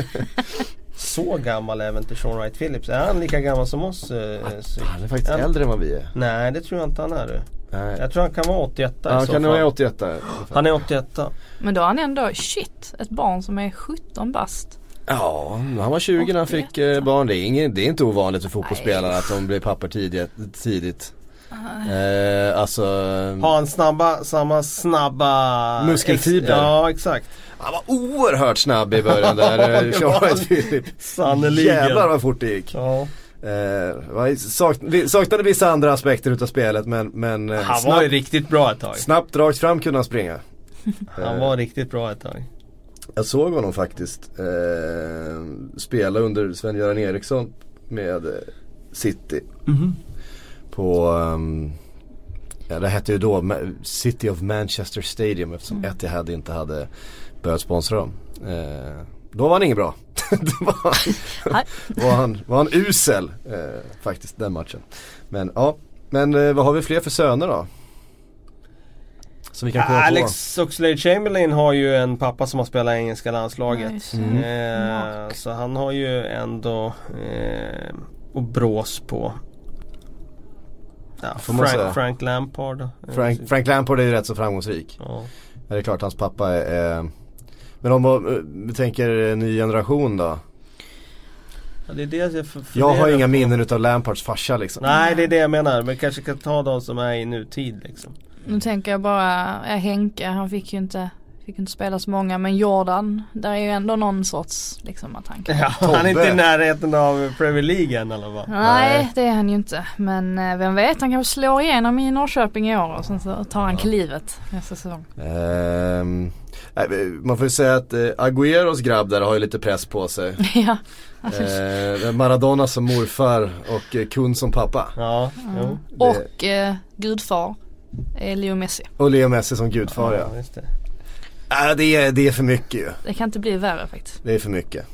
Så gammal är väl inte Sean Wright Phillips? Är han lika gammal som oss? Eh, Han är faktiskt äldre än vad vi är. Nej det tror jag inte han är du. Nej. Jag tror han kan vara 81 Ja, i han så kan fall. vara 81 där. Han är 81 Men då har han ändå, shit, ett barn som är 17 bast. Ja, han var 20 när han fick eh, barn. Det är, ingen, det är inte ovanligt för fotbollsspelare att de blir pappor tidigt. tidigt. Eh, alltså, Har han snabba, samma snabba Muskelfiber. Ex- ja exakt. han var oerhört snabb i början där. Eh. Sannerligen. Jävlar vad fort det gick. Ja. Eh, var- sak, vi saknade vissa andra aspekter utav spelet men, men eh, Han var ju snabbt, riktigt bra ett tag. snabbt rakt fram kunde han springa. Han var riktigt bra ett tag. Jag såg honom faktiskt eh, spela under Sven-Göran Eriksson med eh, City. På, ehm, ja det hette ju då City of Manchester Stadium eftersom Etihad inte hade börjat sponsra dem. Eh, då var han ingen bra. då var han, var han, var han usel eh, faktiskt den matchen. Men ja, men eh, vad har vi fler för söner då? Som vi kan på. Alex Oxlade-Chamberlain har ju en pappa som har spelat i engelska Ja, landslaget. det. Eh, så han har ju ändå eh, och brås på ja. Frank, Frank Lampard. Eh, Frank, Frank Lampard är ju rätt så framgångsrik. Ja. Ja, det är klart hans pappa är, är Men om vi tänker eh, ny generation då? Ja, det är det jag Jag har inga minnen utav Lampards farsa liksom. Nej det är det jag menar. Men kanske kan ta de som är i nutid liksom. Nu tänker jag bara, ja, Henke, han fick ju inte, fick inte spela så många men Jordan, där är ju ändå någon sorts liksom att han kan Ja, han är inte i närheten av Premier League än eller vad? Nej det är han ju inte men eh, vem vet han kanske slår igenom i Norrköping i år och sen så tar han klivet nästa säsong. Nej, man får ju säga att eh, Agüeros grabb där har ju lite press på sig. ja. Eh, Maradona som morfar och eh, Kun som pappa. Ja, jo. Och eh, gudfar är Leo Messi. Och Leo Messi som gudfar ja. ja just det. Är, det är för mycket ju. Det kan inte bli värre faktiskt. Det är för mycket.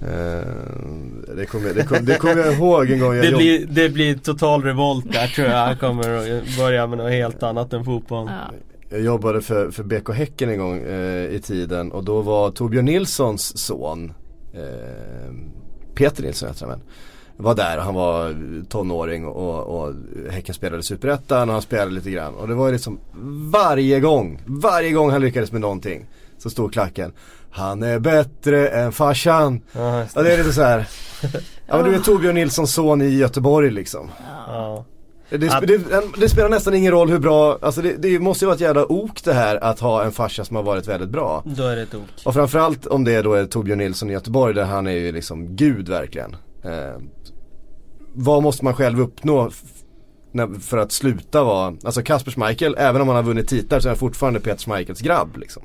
Eh, det kommer det kom, det kom jag ihåg en gång jag Det jobb- blir, det blir total revolt där tror jag. Han kommer att börja med något helt annat än fotboll. Ja. Jag jobbade för, för BK Häcken en gång eh, i tiden och då var Torbjörn Nilssons son eh, Peter Nilsson heter han väl. Var där och han var tonåring och, och Häcken spelade Superettan och han spelade lite grann. Och det var ju liksom varje gång, varje gång han lyckades med någonting så stod klacken Han är bättre än farsan. Ja, just Ja det. det är lite så här. Ja men du är Torbjörn Nilssons son i Göteborg liksom. Ja. Det, det, det spelar nästan ingen roll hur bra, alltså det, det måste ju vara ett jävla ok det här att ha en farsa som har varit väldigt bra. Då är det ett ok. Och framförallt om det då är Torbjörn Nilsson i Göteborg där han är ju liksom gud verkligen. Eh, vad måste man själv uppnå för att sluta vara, alltså Kasper Schmeichel, även om han har vunnit titlar så är han fortfarande Peter Schmeichels grabb liksom.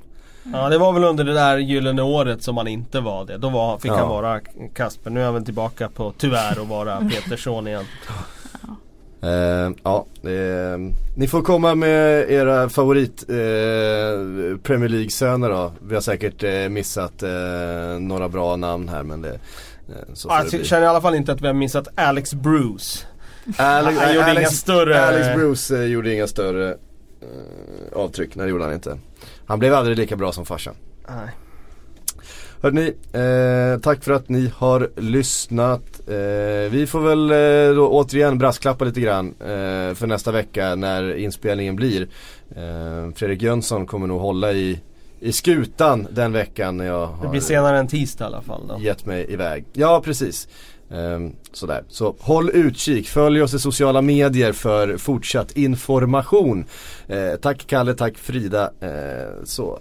Ja det var väl under det där gyllene året som han inte var det. Då var, fick Ja. han vara Kasper. Nu är han väl tillbaka på tyvärr att vara Petersson igen. Eh, ja, eh, ni får komma med era favorit eh, Premier League-söner då. Vi har säkert eh, missat några bra namn här men det så får Jag känner i alla fall inte att vi har missat Alex Bruce. Alex, Han gjorde Alex, inga större- Alex Bruce eh, gjorde inga större eh, avtryck, nej det gjorde han inte. Han blev aldrig lika bra som farsan. Nej. Hörrni, eh, tack för att ni har lyssnat. Eh, vi får väl eh, då återigen brasklappa lite grann eh, för nästa vecka när inspelningen blir. Eh, Fredrik Jönsson kommer nog hålla i, i skutan den veckan när jag Det har blir senare än tisdag i alla fall då. gett mig iväg. Ja precis. Ehm, sådär. Så håll utkik, följ oss i sociala medier för fortsatt information. Eh, tack Kalle, tack Frida. Eh, så